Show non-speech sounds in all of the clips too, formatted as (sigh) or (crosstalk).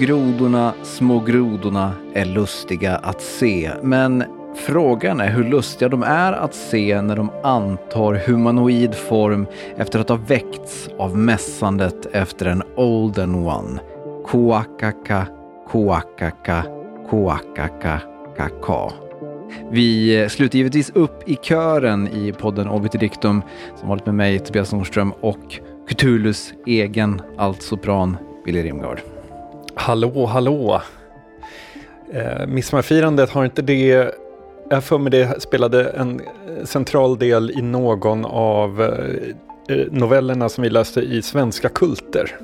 Grodorna, små grodorna är lustiga att se, men frågan är hur lustiga de är att se när de antar humanoid form efter att ha väckts av mässandet efter en olden one. Koakaka, koakaka, koakaka, kaka. Vi sluter givetvis upp i kören i podden Obitidictum som varit med mig, Tobias Nordström och Cthulhus egen altsopran Billy Rimgard. Hallå, hallå. Eh, Midsommarfirandet, har inte det... Jag för mig det spelade en central del i någon av eh, novellerna som vi läste i Svenska kulter.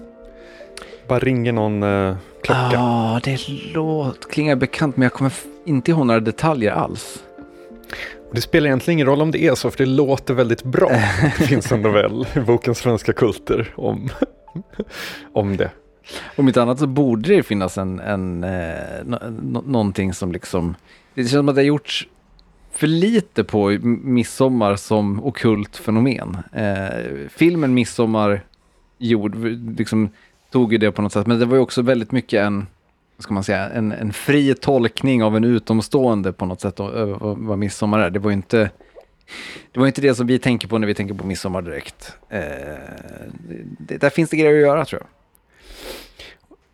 Bara ringer någon eh, klocka. Ja, ah, det låter, klingar bekant men jag kommer inte ihåg några detaljer alls. Det spelar egentligen ingen roll om det är så, för det låter väldigt bra. (laughs) Det finns en novell i boken Svenska kulter om, om det. Om inte annat så borde det finnas en, en eh, någonting som liksom, det känns som att det har gjorts för lite på midsommar som okult fenomen. Eh, filmen Midsommar gjord, liksom, tog ju det på något sätt, men det var ju också väldigt mycket en, vad ska man säga, en, en fri tolkning av en utomstående på något sätt, vad, vad midsommar är. Det var ju inte det var inte det som vi tänker på när vi tänker på midsommar direkt. Eh, det, där finns det grejer att göra tror jag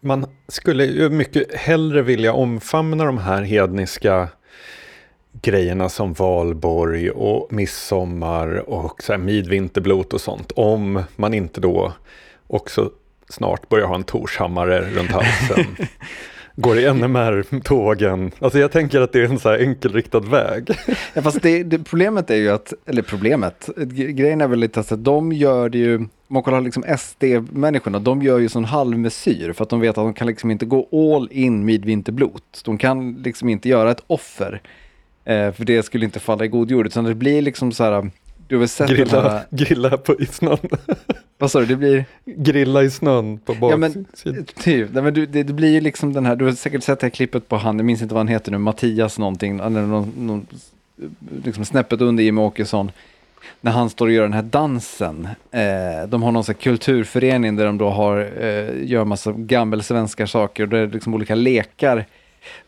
man skulle ju mycket hellre vilja omfamna de här hedniska grejerna som valborg och midsommar och så här midvinterblot och sånt. Om man inte då också snart börjar ha en Torshammare runt halsen. (laughs) Går i NMR-tågen. Alltså jag tänker att det är en så här enkelriktad väg. (laughs) Ja, fast det, det, problemet är ju att, eller problemet, grejen är väl lite att de gör det ju, om man kollar liksom SD-människorna, de gör ju sån halvmesyr för att de vet att de kan liksom inte gå all in med vinterblot. De kan liksom inte göra ett offer, eh, för det skulle inte falla i god jord, utan det blir liksom så här, du har väl sett grilla, här... grilla på i snön. Vad sa du, det blir? Grilla i snön på baksidan. Ja men, typ, nej, men du, det, det, blir ju liksom den här, du har säkert sett det här klippet på han, jag minns inte vad han heter nu, Mattias någonting, eller någon, någon, liksom snäppet under Jimmie Åkesson. När han står och gör den här dansen. Eh, de har någon sån kulturförening där de då har, eh, gör massa gammelsvenska saker och det är liksom olika lekar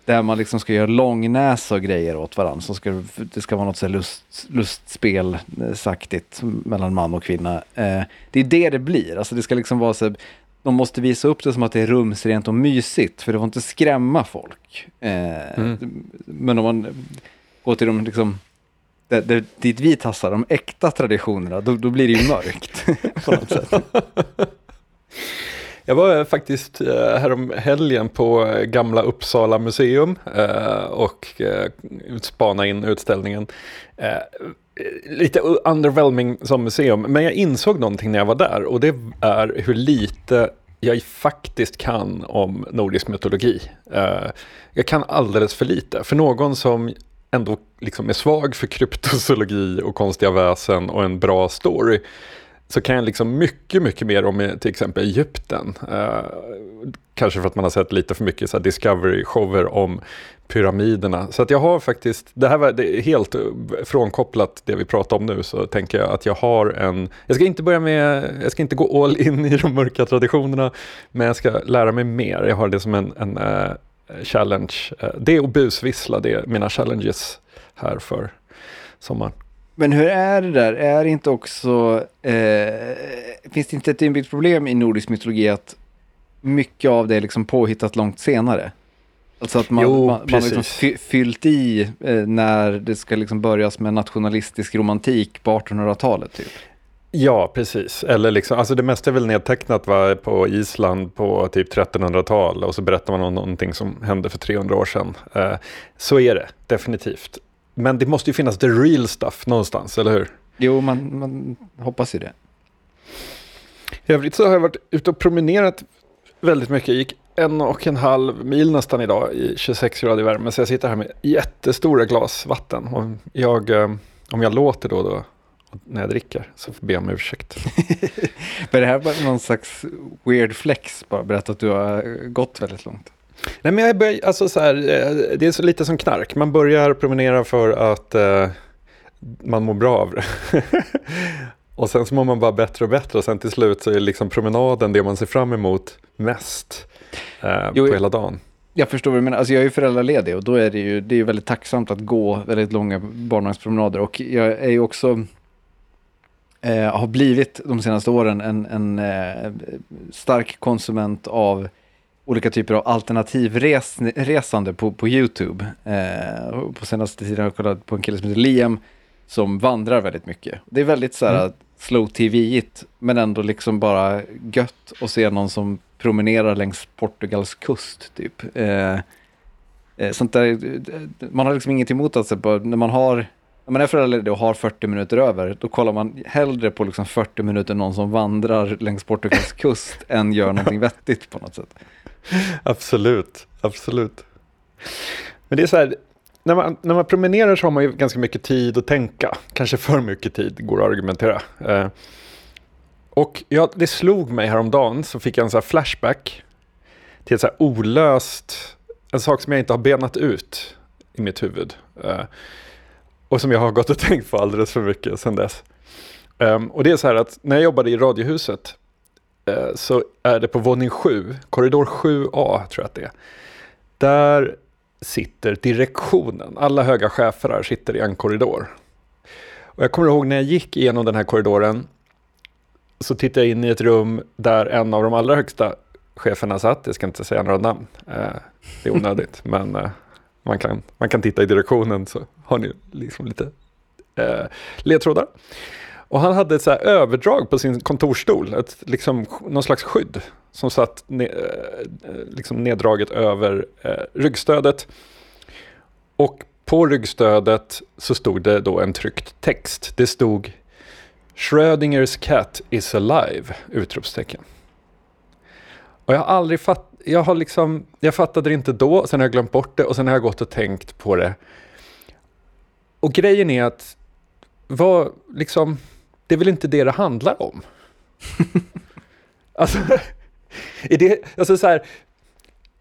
där man liksom ska göra långnäsa och grejer åt varandra. Så ska det, ska vara något så lust, lustspel eh, saktigt mellan man och kvinna. Eh, det är det det blir. Alltså det ska liksom vara så de måste visa upp det som att det är rumsrent och mysigt, för det får inte skrämma folk. Eh, mm. Men om man går till de liksom, där, där, dit vi tassar, de äkta traditionerna, då, då blir det ju mörkt (laughs) (laughs) på något sätt. Jag var faktiskt eh, härom helgen på eh, Gamla Uppsala museum eh, och spanade spana in utställningen. Lite underwhelming som museum, men jag insåg någonting när jag var där och det är hur lite jag faktiskt kan om nordisk mytologi. Jag kan alldeles för lite. För någon som ändå liksom är svag för kryptozoologi och konstiga väsen och en bra story så kan jag liksom mycket, mycket mer om eh, till exempel Egypten. Eh, kanske för att man har sett lite för mycket Discovery-shower om pyramiderna. Så att jag har faktiskt, det här var det helt eh, frånkopplat det vi pratar om nu, så tänker jag att jag har en, jag ska inte börja med, jag ska inte gå all in i de mörka traditionerna, men jag ska lära mig mer. Jag har det som en, en uh, challenge. Uh, det och busvissla, det är mina challenges här för sommaren. Men hur är det där? Är det inte också, eh, finns det inte ett inbyggt problem i nordisk mytologi att mycket av det är liksom påhittat långt senare? Alltså att man, jo, man, man har liksom fyllt i eh, när det ska liksom börjas med nationalistisk romantik på 1800-talet. Typ. Ja, precis. Eller liksom, alltså det mesta är väl nedtecknat va, på Island på typ 1300-tal och så berättar man om någonting som hände för 300 år sedan. Eh, så är det definitivt. Men det måste ju finnas the real stuff någonstans, eller hur? Jo, man, man hoppas ju det. I övrigt så har jag varit ute och promenerat väldigt mycket. Jag gick en och en halv mil nästan idag i 26 grader värme. Så jag sitter här med jättestora glas vatten. Och jag, eh, om jag låter då, då när jag dricker så får jag om ursäkt. (laughs) Men det här var någon slags weird flex, bara berätta att du har gått väldigt långt. Nej, men jag börjar, alltså så här, eh, det är så lite som knark. Man börjar promenera för att eh, man mår bra av det. (laughs) och sen så mår man bara bättre och bättre och sen till slut så är liksom promenaden det man ser fram emot mest. eh, Jo, på hela dagen. Jag förstår vad du menar. Alltså jag är ju föräldraledig och då är det ju, det är ju väldigt tacksamt att gå väldigt långa barnvagnspromenader. Och jag är ju också, eh, har blivit de senaste åren en, en eh, stark konsument av olika typer av alternativresande på, på YouTube. Eh, på senaste tiden har jag kollat på en kille som heter Liam som vandrar väldigt mycket. Det är väldigt så här Mm. slow tv-igt men ändå liksom bara gött att se någon som promenerar längs Portugals kust typ. Eh, eh, sånt där, man har liksom inget emot att se på, när man har när man är föräldraledig och har 40 minuter över, då kollar man hellre på liksom 40 minuter någon som vandrar längs Portugals kust än gör någonting (laughs) vettigt på något sätt. (laughs) Absolut, absolut. Men det är så här, när man, när man promenerar så har man ju ganska mycket tid att tänka. Kanske för mycket tid, går att argumentera. Eh, och ja, det slog mig häromdagen, så fick jag en så här flashback till ett så här olöst, en sak som jag inte har benat ut i mitt huvud. Eh, och som jag har gått och (laughs) tänkt på alldeles för mycket sedan dess. Um, och det är så här att när jag jobbade i Radiohuset Eh, så är det på våning 7, korridor 7A tror jag att det är. Där sitter direktionen, alla höga chefer här sitter i en korridor. Och jag kommer ihåg när jag gick igenom den här korridoren så tittade jag in i ett rum där en av de allra högsta cheferna satt. Jag ska inte säga några namn, eh, det är onödigt, (laughs) men eh, man, kan, man kan titta i direktionen så har ni liksom lite ledtrådar. Och han hade ett så här överdrag på sin kontorsstol, ett, liksom, någon slags skydd som satt ne, eh, eh, liksom neddraget över eh, ryggstödet. Och på ryggstödet så stod det då en tryckt text. Det stod Schrödingers cat is alive! Utropstecken. Och jag har aldrig fatt, jag har liksom, jag fattade det inte då, sen har jag glömt bort det och sen har jag gått och tänkt på det. Och grejen är att, vad, liksom, det är väl inte det det handlar om? alltså, är det, alltså så här,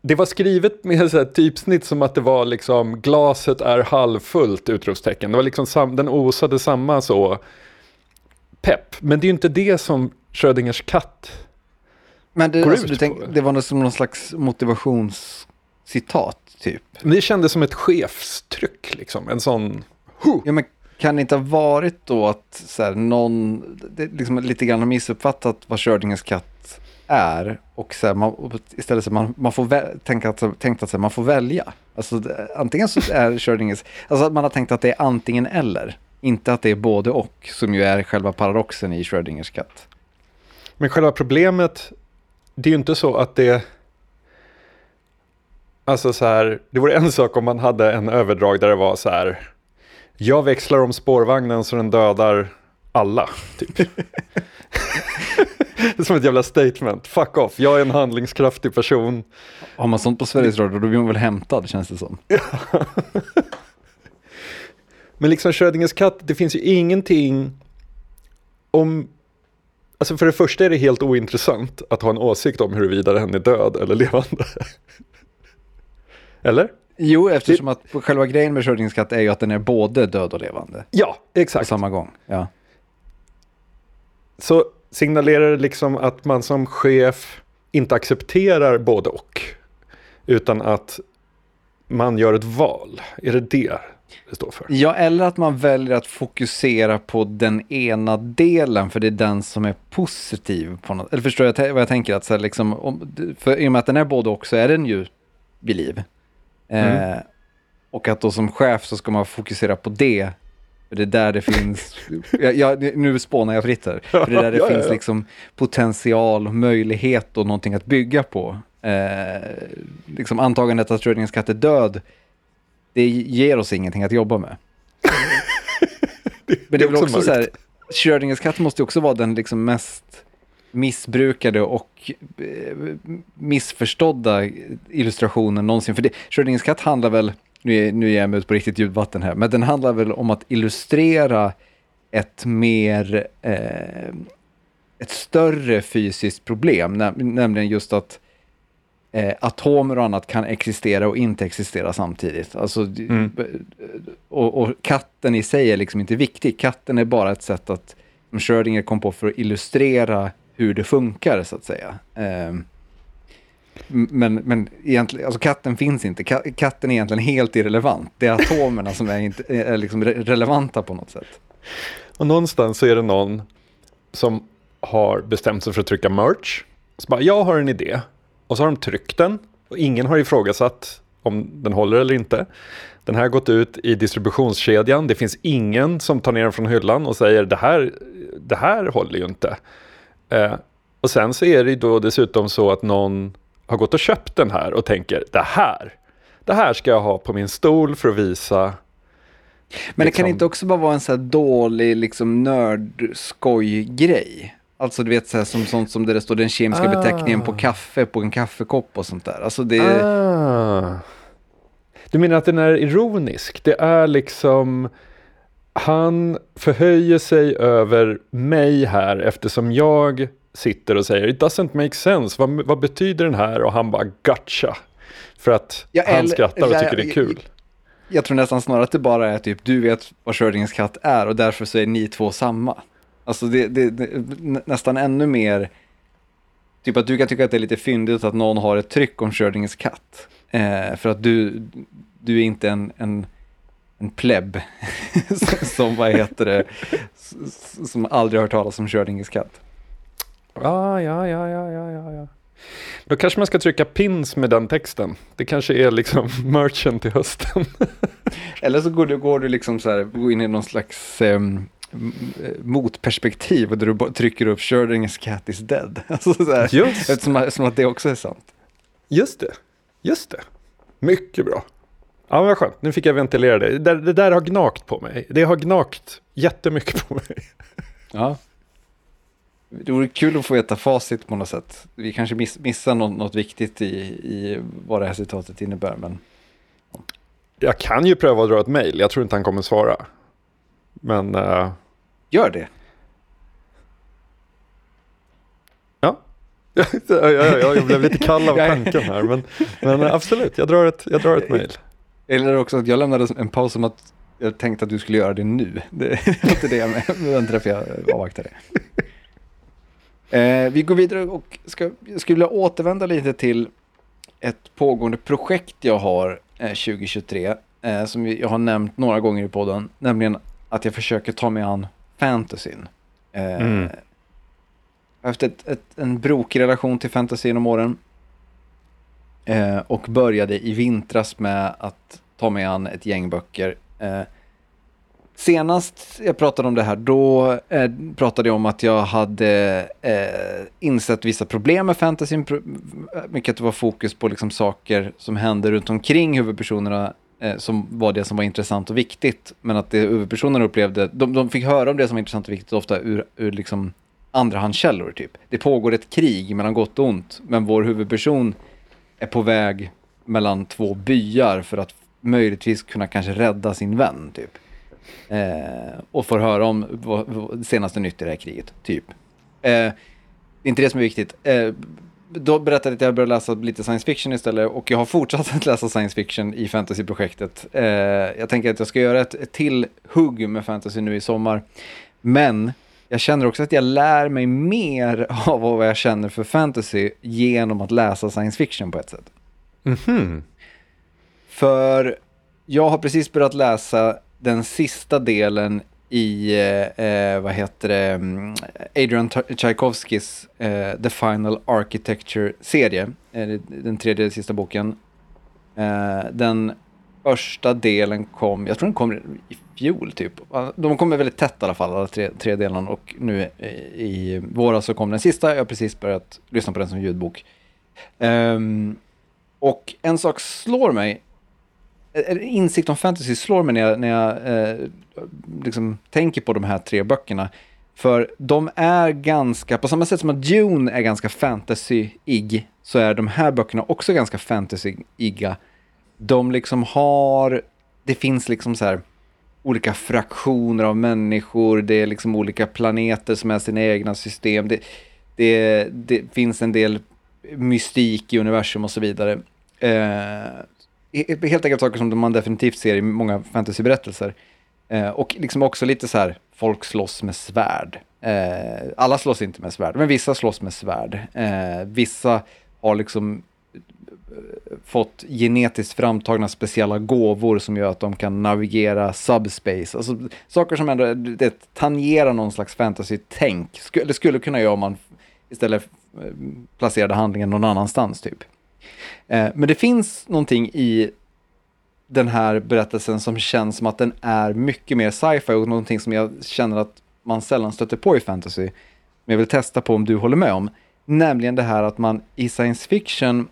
det var skrivet med så typsnitt som att det var liksom glaset är halvfullt utropstecken. Det var liksom sam, den osade samma så pepp. Men det är ju inte det som Schrödingers katt Men det, Går alltså, ut du på tänk, det. det var som någon slags motivationscitat typ. Men det kändes som ett chefstryck, liksom. En sån... Huh. Ja, men kan det inte ha varit då att så här, någon det, liksom lite grann har missuppfattat vad Schrödingers katt är och så här, man, istället så man, man får vä- tänka att, tänkt att så här, man får välja. Alltså, det, antingen så är Schrödingers, alltså att man har tänkt att det är antingen eller, inte att det är både och, som ju är själva paradoxen i Schrödingers katt. Men själva problemet, det är ju inte så att det... Alltså så här, det vore en sak om man hade en överdrag där det var så här. Jag växlar om spårvagnen så den dödar alla, typ. (laughs) det är som ett jävla statement. Fuck off, jag är en handlingskraftig person. Har man sånt på Sveriges Radio då blir man väl hämtad känns det som. Men liksom Schrödingers katt, det finns ju ingenting om... Alltså för det första är det helt ointressant att ha en åsikt om huruvida den är död eller levande. eller? Jo, eftersom att själva grejen med Schrödingers är ju att den är både död och levande Ja, på exakt. samma gång. Ja. Så signalerar det liksom att man som chef inte accepterar både och. Utan att man gör ett val. Är det det det står för? Ja, eller att man väljer att fokusera på den ena delen, för det är den som är positiv. På något. Eller förstår jag vad jag tänker? Att så liksom, om, för I och med att den är både och så är den ju vid liv. Eh, och att då som chef så ska man fokusera på det. För det är där det finns, (laughs) ja, ja, nu spånar jag fritt här. För det är där det Ja, ja, finns ja. liksom potential, möjlighet och någonting att bygga på. Eh, liksom antagandet att Schrödingers katt är död, det ger oss ingenting att jobba med. (laughs) Men det är väl också också så här. Schrödingers katt måste ju också vara den liksom mest missbrukade och eh, missförstådda illustrationen någonsin. För det, Schrödingers katt handlar väl, nu är, nu är jag ut på riktigt ljudvatten här, men den handlar väl om att illustrera ett mer, eh, ett större fysiskt problem, näm- nämligen just att eh, atomer och annat kan existera och inte existera samtidigt. Alltså, Mm. b- och, och katten i sig är liksom inte viktig. Katten är bara ett sätt att, som Schrödinger kom på för att illustrera hur det funkar så att säga. Ehm, men, men egentligen, alltså katten finns inte. Katten är egentligen helt irrelevant. Det är atomerna som är, inte, är liksom relevanta på något sätt. Och någonstans så är det någon som har bestämt sig för att trycka merch. Så bara, jag har en idé. Och så har de tryckt den. Och ingen har ifrågasatt om den håller eller inte. Den här har gått ut i distributionskedjan. Det finns ingen som tar ner den från hyllan och säger det här, det här håller ju inte. Eh, och sen så är det då dessutom så att någon har gått och köpt den här och tänker det här, det här ska jag ha på min stol för att visa. Men det kan liksom- inte också bara vara en sån här dålig liksom nördskoj-grej? Alltså du vet så här, som sånt som där det står den kemiska ah. beteckningen på kaffe på en kaffekopp och sånt där. Alltså det... Ah. Du menar att den är ironisk? Det är liksom han förhöjer sig över mig här eftersom jag sitter och säger it doesn't make sense, vad, vad betyder den här? Och han bara gotcha. För att ja, han skrattar och tycker det är kul. Jag, jag, tror nästan snarare att det bara är typ du vet vad Schrödingers katt är och därför så är ni två samma. Alltså det, det, det nästan ännu mer, typ att du kan tycka att det är lite fyndigt att någon har ett tryck om Schrödingers katt. Eh, för att du, du är inte en, en, en plebb (laughs) som, vad heter det, som aldrig har hört talas om Schrödingers katt. Ja, ja, ja, ja, ja, ja. Då kanske man ska trycka pins med den texten. Det kanske är liksom (laughs) merchant till hösten. (laughs) Eller så går du, går du liksom så här, går in i någon slags um, motperspektiv och där du trycker upp Schrödingers cat is dead. Alltså så här, Just. Eftersom, eftersom att det också är sant. Just det, just det. Mycket bra. Ja, vad skönt. Nu fick jag ventilera det. det. Det där har gnagt på mig. Det har gnagt jättemycket på mig. (laughs) Ja. Det vore kul att få veta facit på något sätt. Vi kanske miss, missar något, något viktigt i, i vad det här citatet innebär. Men... Jag kan ju pröva att dra ett mejl. Jag tror inte han kommer svara. Men... Uh... Gör det. Ja. (laughs) ja, ja, ja, jag blev lite kall av (laughs) tanken här. Men, men absolut, jag drar ett, jag drar ett mejl. Eller också att jag lämnade en paus som att jag tänkte att du skulle göra det nu. Det är (laughs) inte det jag men därför jag avvaktade. Eh, vi går vidare och ska, jag skulle vilja återvända lite till ett pågående projekt jag har eh, 2023. Eh, som jag har nämnt några gånger i podden. Nämligen att jag försöker ta mig an fantasyn. Eh, mm. Jag har haft ett, ett, en brokig relation till fantasy genom åren. Eh, och började i vintras med att ta mig an ett gäng böcker. Eh, Senast jag pratade om det här, då eh, pratade jag om att jag hade eh, insett vissa problem med fantasy. Mycket att det var fokus på liksom saker som hände runt omkring huvudpersonerna eh, som var det som var intressant och viktigt. Men att det huvudpersonerna upplevde, de, de fick höra om det som var intressant och viktigt ofta ur, ur liksom andrahandskällor typ. Det pågår ett krig mellan gott och ont, men vår huvudperson är på väg mellan två byar för att möjligtvis kunna kanske rädda sin vän typ. Eh, och får höra om vad, vad, senaste nytt i det här kriget, typ. Eh, det är inte det som är viktigt. Eh, då berättade jag att jag började läsa lite science fiction istället och jag har fortsatt att läsa science fiction i fantasyprojektet. Eh, jag tänker att jag ska göra ett, ett till hugg med fantasy nu i sommar. Men jag känner också att jag lär mig mer (laughs) av vad jag känner för fantasy genom att läsa science fiction på ett sätt. Mm -hmm. För jag har precis börjat läsa den sista delen i, eh, eh vad heter det, mm, Adrian Tchaikovskys eh, The Final Architecture-serie, eh, den tredje sista boken. Eh, den första delen kom, jag tror den kom i fjol typ. De kommer väldigt tätt i alla fall, alla tre, tre delarna. Och nu i, i våras så kom den sista, jag har precis börjat lyssna på den som ljudbok. Um, och en sak slår mig Eh, eh, insikt om fantasy slår mig när jag, när jag eh, liksom tänker på de här tre böckerna. För de är ganska, på samma sätt som att Dune är ganska fantasy-ig, så är de här böckerna också ganska fantasy-iga. De liksom har, det finns liksom så här olika fraktioner av människor, det är liksom olika planeter som är sina egna system. Det, det, det finns en del mystik i universum och så vidare. Eh, helt enkelt saker som man definitivt ser i många fantasyberättelser. Eh, och liksom också lite så här, folk slåss med svärd. Eh, alla slåss inte med svärd, men vissa slåss med svärd. Eh, vissa har liksom eh, fått genetiskt framtagna speciella gåvor som gör att de kan navigera subspace. Alltså saker som ändå det, tangerar någon slags fantasy-tänk. Sk det skulle kunna göra om man istället eh, placerade handlingen någon annanstans typ. Eh, men det finns någonting i den här berättelsen som känns som att den är mycket mer sci-fi och någonting som jag känner att man sällan stöter på i fantasy. Men jag vill testa på om du håller med om. Nämligen det här att man i science fiction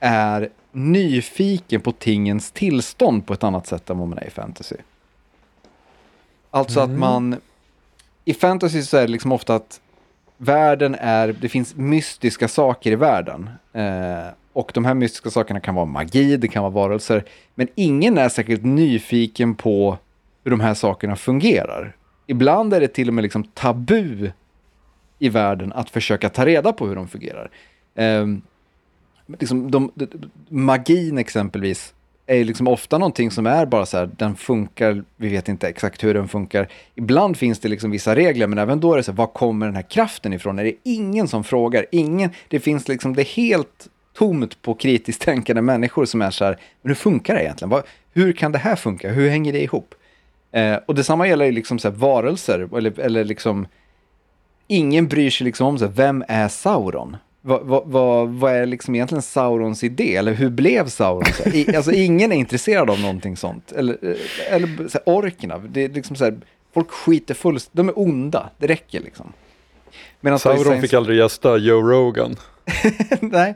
är nyfiken på tingens tillstånd på ett annat sätt än vad man är i fantasy. Alltså mm. att man, i fantasy så är det liksom ofta att världen är, det finns mystiska saker i världen. Eh, och de här mystiska sakerna kan vara magi, det kan vara varelser. Men ingen är säkert nyfiken på hur de här sakerna fungerar. Ibland är det till och med liksom tabu i världen att försöka ta reda på hur de fungerar. Eh, liksom de, de, magin exempelvis är liksom ofta någonting som är bara så här, den funkar, vi vet inte exakt hur den funkar. Ibland finns det liksom vissa regler, men även då är det så här, var kommer den här kraften ifrån? Är det ingen som frågar? Ingen, det finns liksom, det är helt tomt på kritiskt tänkande människor som är så här, men hur funkar det egentligen? Hur kan det här funka? Hur hänger det ihop? Eh, och detsamma gäller liksom så här, varelser, eller, eller liksom, ingen bryr sig liksom om så här, vem är Sauron? Vad, vad, vad, vad, är liksom egentligen Saurons idé? Eller hur blev Sauron så? I, alltså ingen är intresserad av någonting sånt. Eller, eh, eller så här, orkerna, det är liksom så här, folk skiter fullständigt, de är onda, det räcker liksom. Medan Sauron fick aldrig gästa Joe Rogan. (laughs) nej,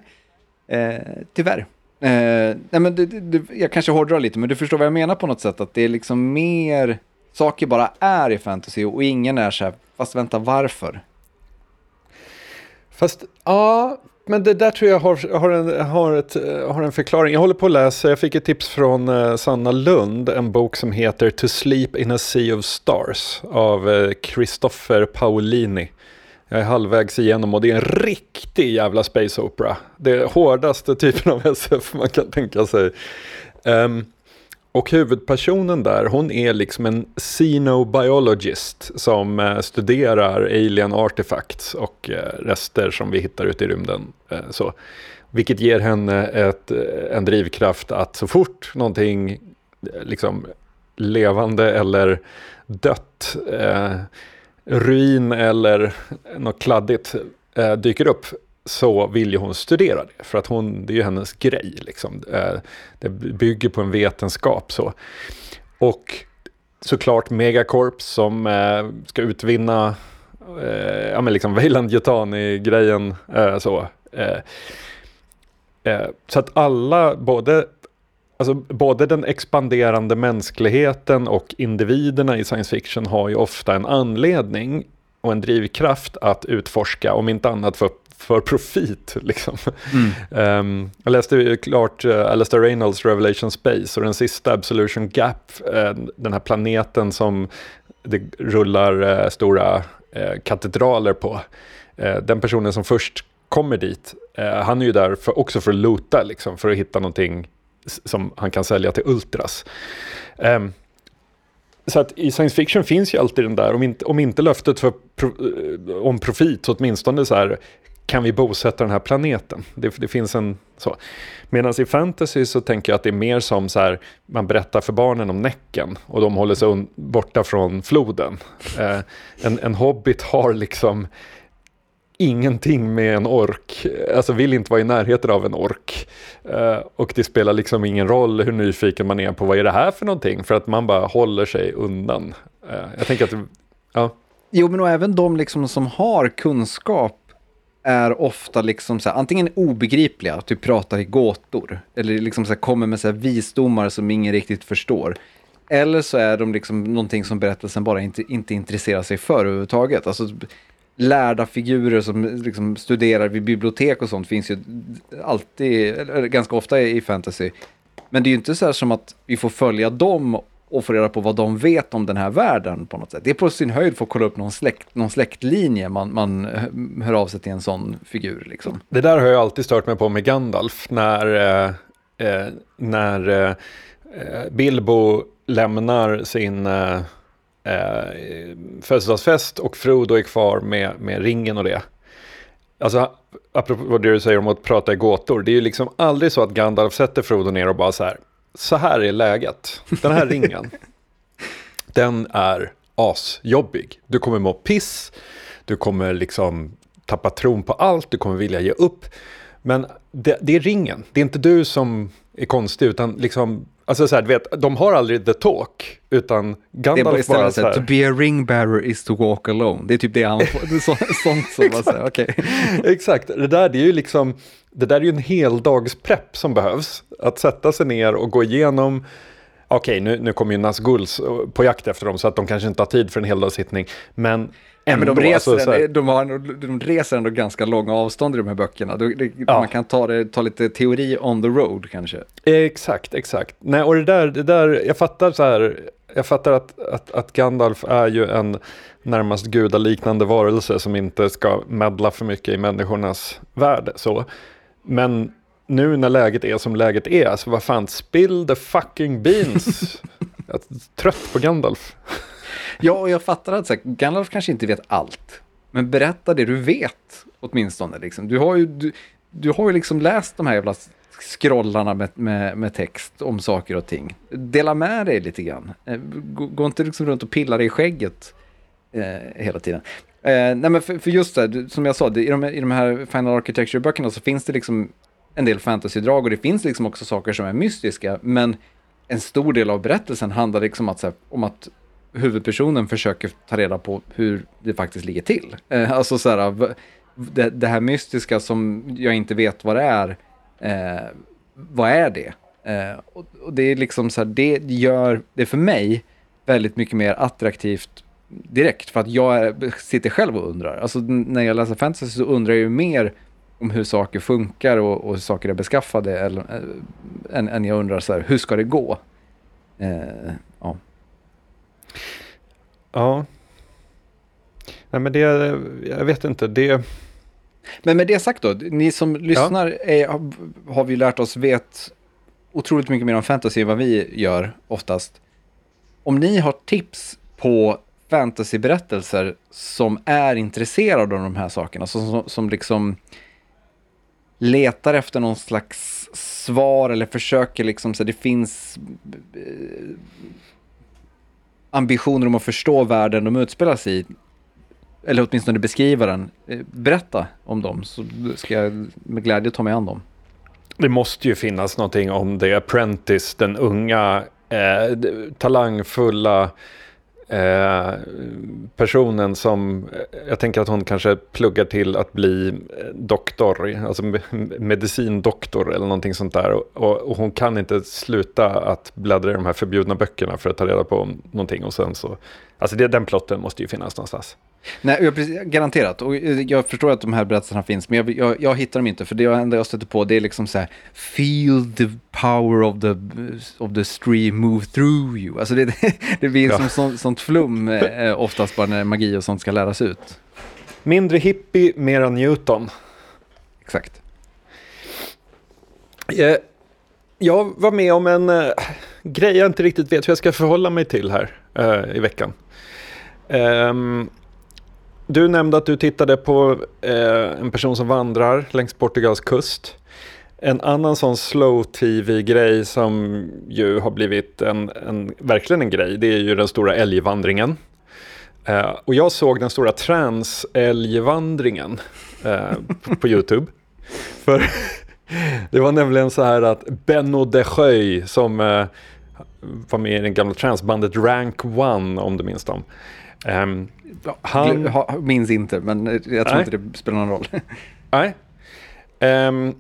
eh, tyvärr. Eh, nej, men det, det, jag kanske hårdrar lite, men du förstår vad jag menar på något sätt, att det är liksom mer, saker bara är i fantasy och ingen är så här, fast vänta, varför? Fast ja, men det där tror jag har, har, en, har, ett, eh, har en förklaring. Jag håller på att läsa, jag fick ett tips från eh, Sanna Lund, en bok som heter To Sleep in a Sea of Stars av eh, Christopher Paolini. Jag är halvvägs igenom och det är en riktig jävla space opera. Det är hårdaste typen av (laughs) SF man kan tänka sig. Um, och huvudpersonen där, hon är liksom en xenobiologist som eh, studerar alien artifacts och eh, rester som vi hittar ute i rymden. Eh, så. Vilket ger henne ett, eh, en drivkraft att så fort någonting eh, liksom levande eller dött, eh, ruin eller något kladdigt eh, dyker upp så vill ju hon studera det, för att hon, det är ju hennes grej. Liksom. Eh, det bygger på en vetenskap. så. Och såklart Megacorp som eh, ska utvinna eh, ja, men liksom Weyland Yutani-grejen. Eh, så. Eh, eh, så att alla, både, alltså, både den expanderande mänskligheten och individerna i science fiction har ju ofta en anledning och en drivkraft att utforska, om inte annat för för profit. Liksom. Mm. Um, jag läste klart uh, Alastair Reynolds Revelation Space och den sista Absolution Gap, uh, den här planeten som det rullar uh, stora uh, katedraler på. den personen som först kommer dit, han är ju där för, också för att loota, liksom, för att hitta någonting som han kan sälja till Ultras. Um, så att i science fiction finns ju alltid den där, om inte, om inte löftet för pro, eh, om profit, så åtminstone så här, kan vi bosätta den här planeten? Det, det finns en så. Medan i fantasy så tänker jag att det är mer som så här, man berättar för barnen om Näcken och de håller sig borta från floden. Eh, en, en hobbit har liksom ingenting med en ork, alltså vill inte vara i närheten av en ork. Uh, och det spelar liksom ingen roll hur nyfiken man är på vad är det här för någonting, för att man bara håller sig undan. Uh, jag tänker att, ja. Jo, men och även de liksom som har kunskap är ofta liksom så här, antingen obegripliga, typ pratar i gåtor, eller liksom så här, kommer med så här visdomar som ingen riktigt förstår. Eller så är de liksom någonting som berättelsen bara inte, inte intresserar sig för överhuvudtaget. Alltså, lärda figurer som liksom studerar vid bibliotek och sånt finns ju alltid, eller ganska ofta i fantasy. Men det är ju inte så här som att vi får följa dem och få reda på vad de vet om den här världen på något sätt. Det är på sin höjd för att kolla upp någon, släkt, någon släktlinje man, man hör av sig till en sån figur. Liksom. Det där har jag alltid stört mig på med Gandalf. När, eh, eh när eh, eh, Bilbo lämnar sin eh, eh, födelsedagsfest och Frodo är kvar med, med ringen och det. alltså apropå det du säger om att prata i gåtor, det är ju liksom aldrig så att Gandalf sätter Frodo ner och bara så här, så här är läget, den här ringen, (laughs) den är asjobbig. Du kommer må piss, du kommer liksom tappa tron på allt, du kommer vilja ge upp. Men det, det är ringen, det är inte du som är konstig, utan liksom Alltså så här, du vet, de har aldrig the talk, utan Gandalf det är bara så här. To be a ring bearer is to walk alone. Det är typ det han får. Det är så, (laughs) sånt som man säger, okej. (laughs) Exakt, det där det är ju liksom, det där är ju en heldagsprepp som behövs. Att sätta sig ner och gå igenom, okej nu, nu kommer ju Nazgul på jakt efter dem så att de kanske inte har tid för en heldagssittning. Men Ja, men de, ändå, reser alltså, ändå, de, har, de reser ändå ganska långa avstånd i de här böckerna. Det, det, Ja. Man kan ta, det, ta lite teori on the road kanske. Exakt, exakt. Nej, och det där, det där, jag fattar så här, jag fattar att, att, att Gandalf är ju en närmast gudaliknande varelse som inte ska meddla för mycket i människornas värld. Så. Men nu när läget är som läget är, så vad fan, spill the fucking beans. (laughs) jag är trött på Gandalf. Ja, och jag fattar att så här, Gandalf kanske inte vet allt. Men berätta det du vet åtminstone. Liksom. Du, har ju, du, du har ju liksom läst de här jävla scrollarna med, med, med text om saker och ting. Dela med dig lite grann. Eh, Gå, gå inte liksom runt och pilla dig i skägget eh, hela tiden. Eh, nej men för, för just det, här, som jag sa, det, i, de, i de här Final Architecture-böckerna så finns det liksom en del fantasydrag och det finns liksom också saker som är mystiska. Men en stor del av berättelsen handlar liksom att, så här, om att huvudpersonen försöker ta reda på hur det faktiskt ligger till. Eh, alltså så här, det, det här mystiska som jag inte vet vad det är, eh, vad är det? Eh, och, och det är liksom så här, det gör det för mig väldigt mycket mer attraktivt direkt, för att jag är, sitter själv och undrar. Alltså när jag läser fantasy så undrar jag ju mer om hur saker funkar och, och hur saker är beskaffade, eller, än, än jag undrar så här, hur ska det gå? Eh, ja. Ja. Nej men det, jag vet inte, det... Men med det sagt då, ni som lyssnar är, har- har vi lärt oss vet otroligt mycket mer om fantasy än vad vi gör oftast. Om ni har tips på fantasyberättelser som är intresserade av de här sakerna, som, som, som liksom letar efter någon slags svar eller försöker liksom så det finns eh, ambitioner om att förstå världen de utspelar sig i, eller åtminstone beskriva den, eh, berätta om dem så ska jag med glädje ta mig an dem. Det måste ju finnas någonting om The Apprentice, den unga, eh, talangfulla eh, personen som, eh, jag tänker att hon kanske pluggar till att bli eh, doktor, alltså medicindoktor eller någonting sånt där. Och, och, hon kan inte sluta att bläddra i de här förbjudna böckerna för att ta reda på någonting och sen så, alltså det, den plotten måste ju finnas någonstans. Nej, jag, precis, garanterat. Och eh, jag förstår att de här berättelserna finns, men jag, jag, jag hittar dem inte. För det enda jag stöter på det är liksom så här, feel the power of the, of the stream move through you. Alltså det, (laughs) det blir Ja. som sånt, sånt flum eh, oftast bara när magi och sånt ska läras ut. Mindre hippie, mera Newton. Exakt. Eh, Jag var med om en eh, grej jag inte riktigt vet hur jag ska förhålla mig till här eh, i veckan. Ehm, du nämnde att du tittade på eh, en person som vandrar längs Portugals kust. En annan sån slow tv-grej som ju har blivit en, en, verkligen en grej, det är ju den stora älgvandringen. Eh, och jag såg den stora trans-älgvandringen eh, på, på YouTube. (laughs) För (laughs) det var nämligen så här att Benno de Sjöj som eh, var med i det gamla transbandet Rank One om du minns dem. Ehm, Han... Han- Ha, minns inte, men jag tror Nej. inte det spelar någon roll. (laughs) nej. Ehm,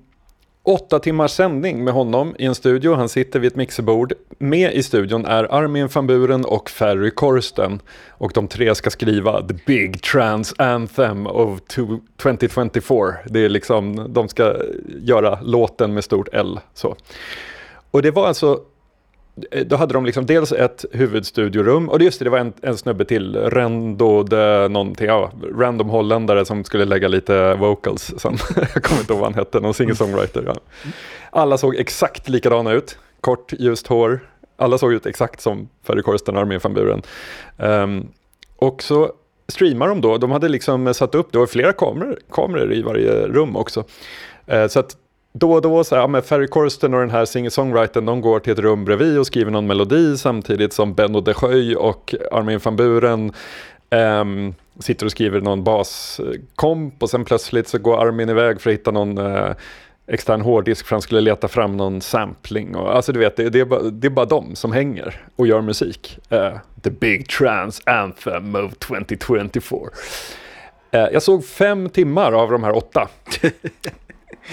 åtta timmars sändning med honom i en studio. Han sitter vid ett mixerbord. Med i studion är Armin van Buren och Ferry Corsten. Och de tre ska skriva The Big Trans Anthem of two- 2024. Det är liksom, de ska göra låten med stort L. Så. Och det var alltså Eh, då hade de liksom dels ett huvudstudiorum och just det, det var en, en snubbe till, Rendo de någonting, ja, random holländare som skulle lägga lite vocals sen. (laughs) Jag kommer inte ihåg vad han hette, någon singer-songwriter. Ja. Alla såg exakt likadana ut, kort ljust hår. Alla såg ut exakt som Ferry Corsten och Armin van Buren. Um, och så streamar de då. De hade liksom satt upp, det var flera kameror, kameror i varje rum också. Uh, så att då och då, så här, ja, men Ferry Corsten och den här singer-songwritern, de går till ett rum bredvid och skriver någon melodi samtidigt som Benno de Sjöj och Armin van Buren um, sitter och skriver någon baskomp och sen plötsligt så går Armin iväg för att hitta någon uh, extern hårddisk för han skulle leta fram någon sampling. Och, alltså du vet, det, det, är bara, det är bara de som hänger och gör musik. Uh, the Big Trans Anthem of 2024. Uh, eh, jag såg fem timmar av de här åtta. (laughs)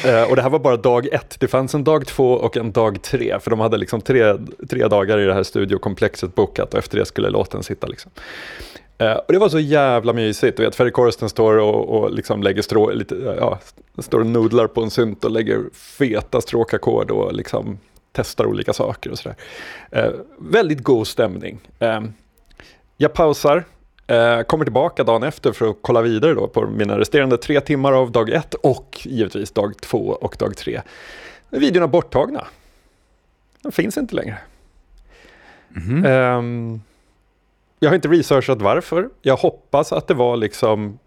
Eh, och det här var bara dag ett. Det fanns en dag två och en dag tre. För de hade liksom tre, tre dagar i det här studiokomplexet bokat och efter det skulle låten sitta. Liksom. Uh, och det var så jävla mysigt. Du vet, Ferry Corsten står och, och liksom lägger strå, lite, eh, ja, står och nudlar på en synt och lägger feta stråkackord och liksom testar olika saker och sådär. Uh, väldigt god stämning. jag pausar kommer tillbaka dagen efter för att kolla vidare då på mina resterande tre timmar av dag ett och givetvis dag två och dag tre. Videorna borttagna. De finns inte längre. Mm -hmm. um, jag har inte researchat varför. Jag hoppas att det var liksom...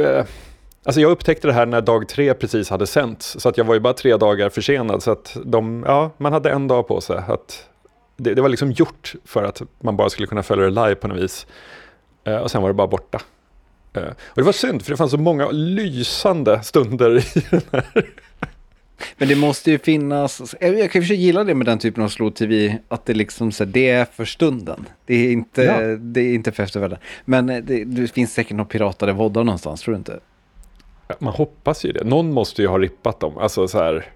Uh, alltså jag upptäckte det här när dag tre precis hade sänts. Så att jag var ju bara tre dagar försenad. Så att de, ja, man hade en dag på sig att det, det, var liksom gjort för att man bara skulle kunna följa det live på något vis. Eh, och sen var det bara borta. Eh, och det var synd, för det fanns så många lysande stunder i den här. Men det måste ju finnas, jag kan ju gilla det med den typen av slow-tv, att det liksom så det är för stunden. Det är inte, ja. det är inte för eftervärlden. Men eh, det, det finns säkert några piratade voddar någonstans, tror du inte? Man hoppas ju det. Någon måste ju ha rippat dem. Alltså så här,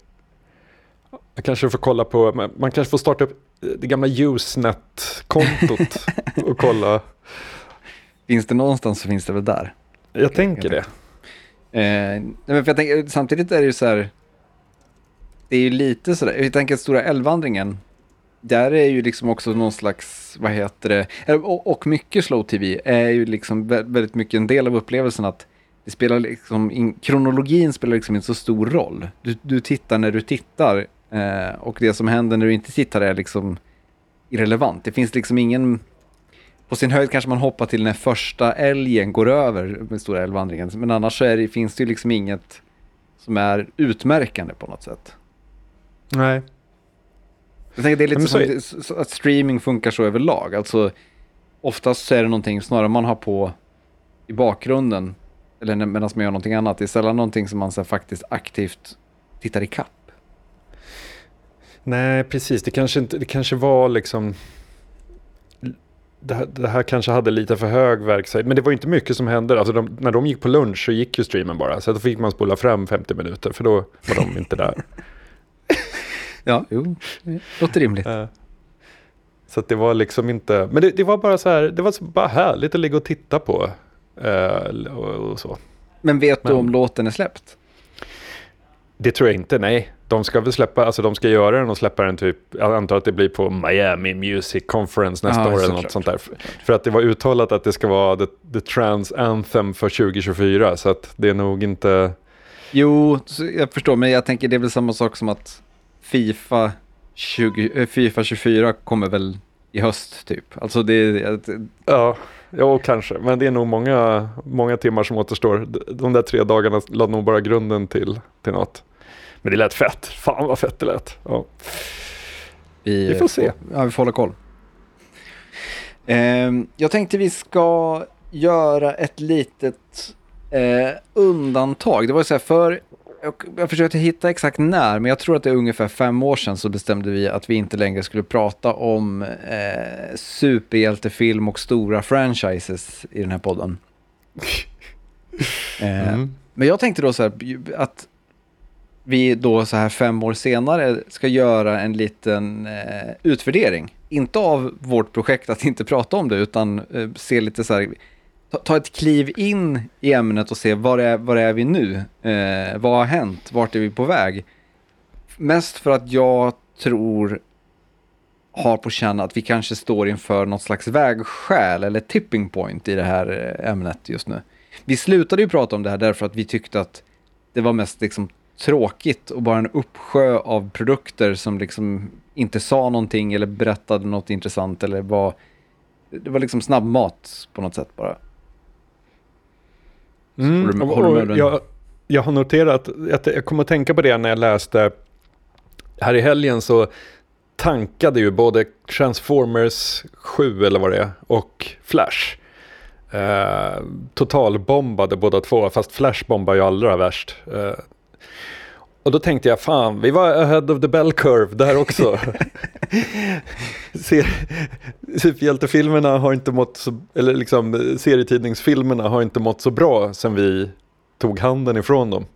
jag kanske får kolla på, man kanske får starta upp det gamla Usenet-kontot (laughs) och kolla. Finns det någonstans så finns det väl där. Jag tänker det. Eh, men för jag tänker, samtidigt är det ju så här, det är ju lite sådär, jag tänker att Stora älvvandringen, där är ju liksom också någon slags, vad heter det, eh, och, och mycket slow tv är ju liksom väldigt mycket en del av upplevelsen att det spelar liksom, in, kronologin spelar liksom inte så stor roll. Du, du tittar när du tittar Eh, och det som händer när du inte tittar är liksom irrelevant. Det finns liksom ingen... På sin höjd kanske man hoppar till när första älgen går över med stora älgvandringen. Men annars så det, finns det ju liksom inget som är utmärkande på något sätt. Nej. Jag tänker det är lite som så... att streaming funkar så överlag. Alltså oftast så är det någonting snarare man har på i bakgrunden eller medan man gör någonting annat. Det är sällan någonting som man så faktiskt aktivt tittar i kapp. Nej, precis. Det kanske, inte, det kanske var liksom... Det här, det här kanske hade lite för hög verksamhet. Men det var inte mycket som hände. Alltså de, när de gick på lunch så gick ju streamen bara. Så då fick man spola fram 50 minuter. För då var de inte där. (laughs) ja, jo. Låter rimligt. Så det var liksom inte... Men det, det, var bara så här. Det var bara härligt att ligga och titta på. Uh, och, och, så. Men vet men, du om låten är släppt? Det tror jag inte, nej de ska väl släppa, alltså de ska göra den och släppa den typ, jag antar att det blir på Miami Music Conference nästa Aha, år eller något sånt där. För att det var uttalat att det ska vara the, the Trans Anthem för 2024, så att det är nog inte... Jo, jag förstår, men jag tänker det är väl samma sak som att Fifa, 20, äh, FIFA 24 kommer väl i höst typ. Alltså det... Ja, ja, kanske. Men det är nog många, många timmar som återstår. De där tre dagarna lade nog bara grunden till, till något. Men det lät fett. Fan vad fett det lät. Ja. Vi, vi får se. Ja, vi får hålla koll. Eh, jag tänkte vi ska göra ett litet eh, undantag. Det var så här för, jag, jag försökte hitta exakt när, men jag tror att det är ungefär fem år sedan så bestämde vi att vi inte längre skulle prata om eh, superhjältefilm och stora franchises i den här podden. (laughs) Eh, mm. Men jag tänkte då så här, att vi då så här fem år senare ska göra en liten eh, utvärdering. Inte av vårt projekt att inte prata om det, utan eh, se lite så här, ta, ta, ett kliv in i ämnet och se var är, var är vi nu? Eh, vad har hänt? Vart är vi på väg? Mest för att jag tror, har på känn att vi kanske står inför något slags vägskäl eller tipping point i det här eh, ämnet just nu. Vi slutade ju prata om det här därför att vi tyckte att det var mest liksom tråkigt och bara en uppsjö av produkter som liksom inte sa någonting eller berättade något intressant eller var det var liksom snabbmat på något sätt bara. Mm, Håller du och- håller och den? jag, jag har noterat, att jag kommer att tänka på det när jag läste, här i helgen så tankade ju både Transformers 7 eller vad det är och Flash. Eh, totalbombade båda två, fast Flash bombar ju allra värst. Eh, och då tänkte jag, fan, vi var ahead of the bell curve där också. (laughs) Superhjältefilmerna har inte mått så, eller liksom serietidningsfilmerna har inte mått så bra sen vi tog handen ifrån dem.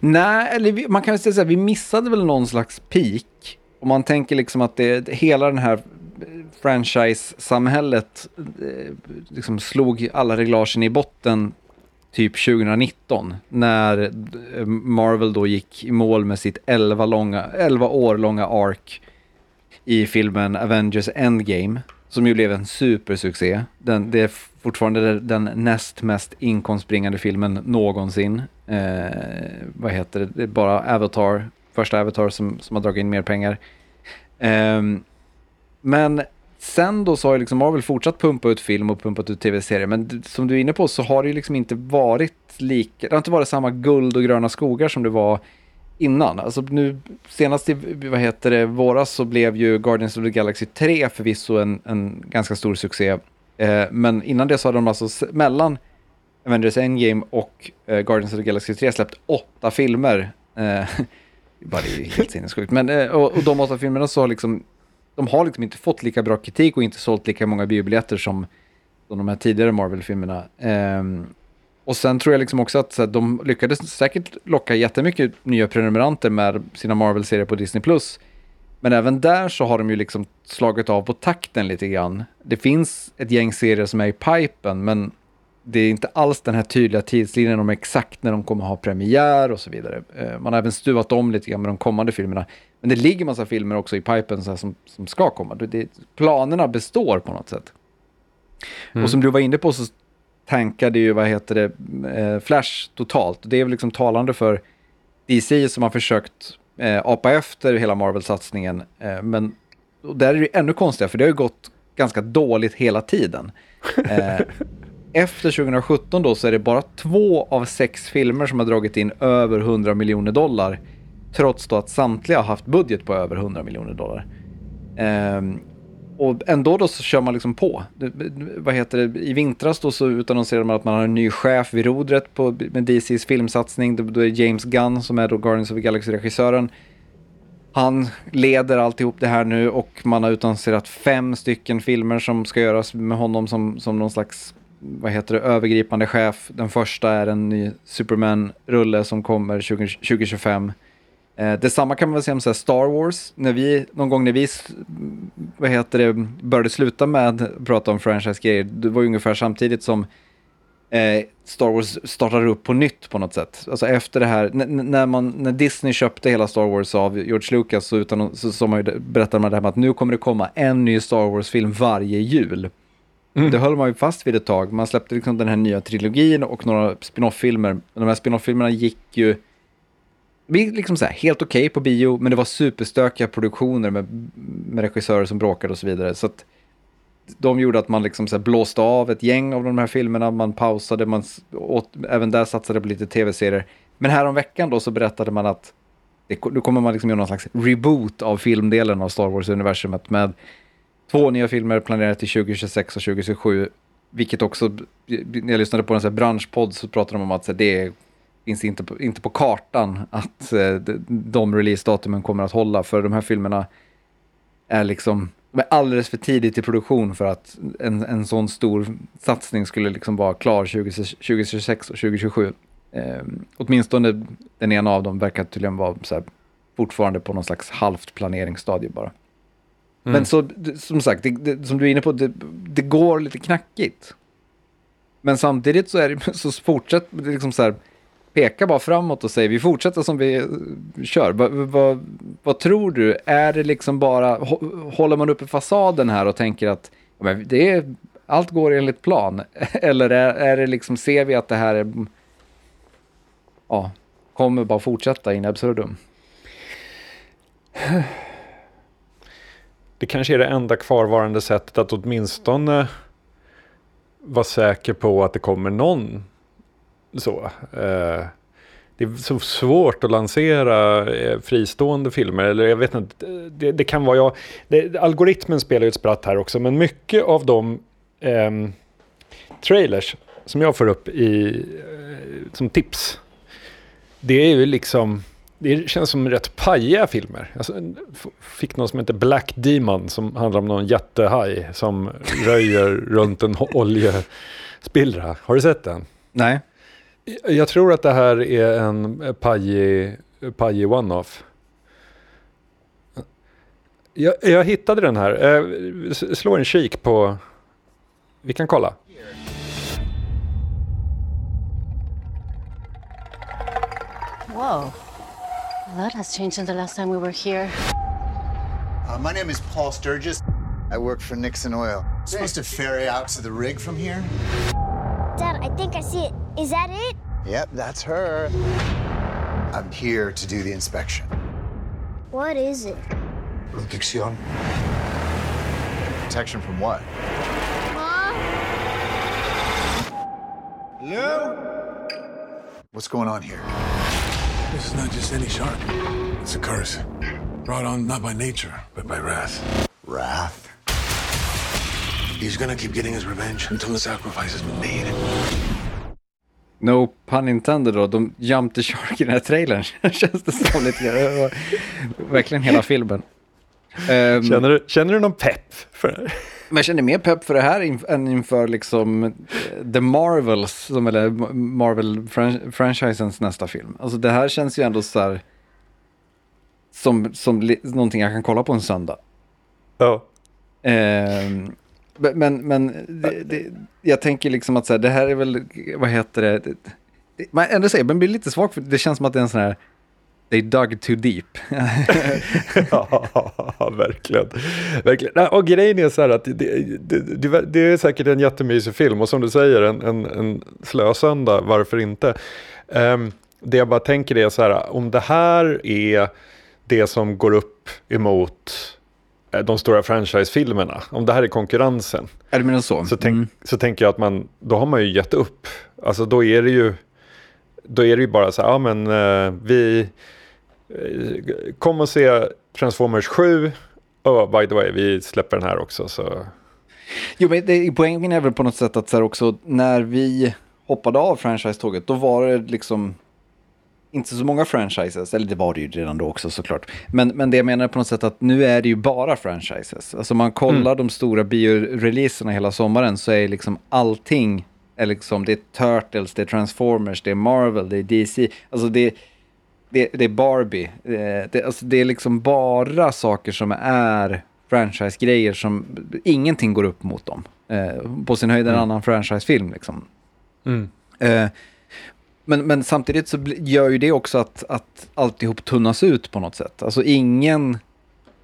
Nej, eller vi, man kan väl säga så här, vi missade väl någon slags peak. Om man tänker liksom att det, hela den här franchise-samhället eh, liksom slog alla reglagen i botten typ 2019. När eh, Marvel då gick i mål med sitt 11, långa, 11 år långa ark i filmen Avengers Endgame. Som ju blev en supersuccé. Den, det är fortfarande den näst mest inkomstbringande filmen någonsin. Eh, vad heter det? Det är bara Avatar, första Avatar som, som har dragit in mer pengar. Eh, men sen då så har ju liksom Marvel fortsatt pumpa ut film och pumpat ut tv-serier. Men som du är inne på så har det ju liksom inte varit lika, det har inte varit samma guld och gröna skogar som det var innan. Alltså nu senast i, vad heter det, våras så blev ju Guardians of the Galaxy 3 förvisso en, en ganska stor succé. Eh, men innan det så hade de alltså mellan Avengers Endgame och eh, Guardians of the Galaxy 3 släppt åtta filmer. Eh, (laughs) bara det är ju helt sinnessjukt. Men eh, och, och de åtta filmerna så har liksom, de har liksom inte fått lika bra kritik och inte sålt lika många biobiljetter som, som de här tidigare Marvel-filmerna. Um, och sen tror jag liksom också att så här, de lyckades säkert locka jättemycket nya prenumeranter med sina Marvel-serier på Disney+. Men även där så har de ju liksom slagit av på takten lite grann. Det finns ett gäng serier som är i pipen, men det är inte alls den här tydliga tidslinjen om exakt när de kommer ha premiär och så vidare. Eh, Man har även stuvat om lite grann med de kommande filmerna. Men det ligger massa filmer också i pipen så som, som ska komma. Det, planerna består på något sätt. Mm. Och som du var inne på så tankade ju, vad heter det, eh, Flash totalt. Det är väl liksom talande för DC som har försökt eh, apa efter hela Marvel-satsningen. Men där är det ännu konstigare, för det har ju gått ganska dåligt hela tiden. (laughs) Efter 2017 då så är det bara två av sex filmer som har dragit in över 100 miljoner dollar. Trots då att samtliga har haft budget på över 100 miljoner dollar. Ehm, och ändå då så kör man liksom på. Det, vad heter det? I vintras då så utannonserade man att man har en ny chef vid rodret på, med DCs filmsatsning. Det, då är James Gunn som är då Guardians of the Galaxy-regissören. Han leder alltihop det här nu och man har utannonserat fem stycken filmer som ska göras med honom som, som någon slags vad heter det, övergripande chef. Den första är en ny Superman-rulle som kommer 20, 2025. Eh, detsamma kan man väl säga om så här Star Wars. När vi, någon gång när vi vad heter det, började sluta med att prata om franchise-grejer, det var ju ungefär samtidigt som eh, Star Wars startar upp på nytt på något sätt. Alltså efter det här, när, man, när Disney köpte hela Star Wars av George Lucas så, utan, så, så man ju, berättade man det här med att nu kommer det komma en ny Star Wars-film varje jul. Mm. Det höll man ju fast vid ett tag. Man släppte liksom den här nya trilogin och några spin-off-filmer. De här spin-off-filmerna gick ju vi liksom så här, helt okej på bio, men det var superstökiga produktioner med, med regissörer som bråkade och så vidare. Så att de gjorde att man liksom så här blåste av ett gäng av de här filmerna, man pausade, man åt, även där satsade på lite tv-serier. Men här om veckan då så berättade man att det, nu kommer man liksom göra någon slags reboot av filmdelen av Star Wars-universumet med två nya filmer planerade till 2026 och 2027. Vilket också, när jag lyssnade på en branschpodd så pratade de om att så här, det finns inte på, inte på kartan att eh, de, de releasedatumen kommer att hålla. För de här filmerna är liksom de är alldeles för tidigt i produktion för att en, en sån stor satsning skulle liksom vara klar 20, 2026 och 2027. Eh, åtminstone den ena av dem verkar tydligen vara så här, fortfarande på någon slags halvt planeringsstadie bara. Mm. Men så, som sagt, det, det, som du är inne på, det, det går lite knackigt. Men samtidigt så är det, (laughs) så fortsätt, liksom så här, peka bara framåt och säg vi fortsätter som vi eh, kör. Vad vad- vad tror du? Är det liksom bara, hå- håller man uppe fasaden här och tänker att ja, det är, allt går enligt plan? (laughs) Eller är, är det liksom, ser vi att det här är, ja, kommer bara fortsätta in absurdum? (sighs) (sighs) det kanske är det enda kvarvarande sättet att åtminstone vara säker på att det kommer någon så. Eh, det är så svårt att lansera eh, fristående filmer. Eller jag vet inte, det, det kan vara jag. Det, algoritmen spelar ju ett spratt här också. Men mycket av de eh, trailers som jag får upp i, eh, som tips. Det är ju liksom, det känns som rätt pajiga filmer. Jag alltså, fick någon som heter Black Demon som handlar om någon jättehaj som röjer (laughs) runt en oljespillra. Har du sett den? Nej. Jag tror att det här är en pajig, pajig one-off. Jag, jag, hittade den här. Eh, slå en kik på... Vi kan kolla. Whoa. A lot has changed since the last time we were here. Uh, my name is Paul Sturgis. I work for Nixon Oil. Supposed to ferry out to the rig from here? Dad, I think I see it. Is that it? Yep, that's her. I'm here to do the inspection. What is it? Protection. Protection from what? Mom? Hello? What's going on here? This is not just any shark. It's a curse. Brought on not by nature, but by wrath. Wrath? He's gonna keep getting his revenge until the sacrifice has been made. No pun intended då, de jumped the shark i den här trailern. (laughs) Känns det som lite grann. Verkligen hela filmen. Um, känner, du, känner du någon pepp för det här? Men jag känner mer pepp för det här in, än inför liksom eh, The Marvels, som, eller Marvel-franchisens nästa film. Alltså det här känns ju ändå så här som, som någonting jag kan kolla på en söndag. Ja. Um, men, men det, det, jag tänker liksom att så här, det här är väl, vad heter det, det, det man ändå säger, man blir lite svag för det känns som att det är en sån här, they dug too deep. (laughs) ja, verkligen. verkligen. Och grejen är så här att det, det, det, är säkert en jättemysig film och som du säger en, en, en slösöndag, varför inte? Um, det jag bara tänker är så här, om det här är det som går upp emot Eh, de stora franchise-filmerna, om det här är konkurrensen. Är det menar så? Så, tänk, mm. så tänker jag att man, då har man ju gett upp. Alltså då är det ju, då är det ju bara så här, ja men uh, vi, kom och se Transformers 7, oh, by the way, vi släpper den här också. Så. Jo, men det, poängen är väl på något sätt att så här också, när vi hoppade av franchise-tåget, då var det liksom inte så många franchises, eller det var det ju redan då också såklart. Men, men det jag menar på något sätt att nu är det ju bara franchises. Alltså man kollar mm. de stora bioreleaserna hela sommaren så är liksom allting, är liksom, det är Turtles, det är Transformers, det är Marvel, det är DC. Alltså det, det, det är Barbie. Eh, det, alltså det är liksom bara saker som är franchise-grejer som ingenting går upp mot dem. Eh, på sin höjd en mm. annan franchise-film liksom. Mm. Eh, men, men samtidigt så gör ju det också att, att alltihop tunnas ut på något sätt. Alltså ingen,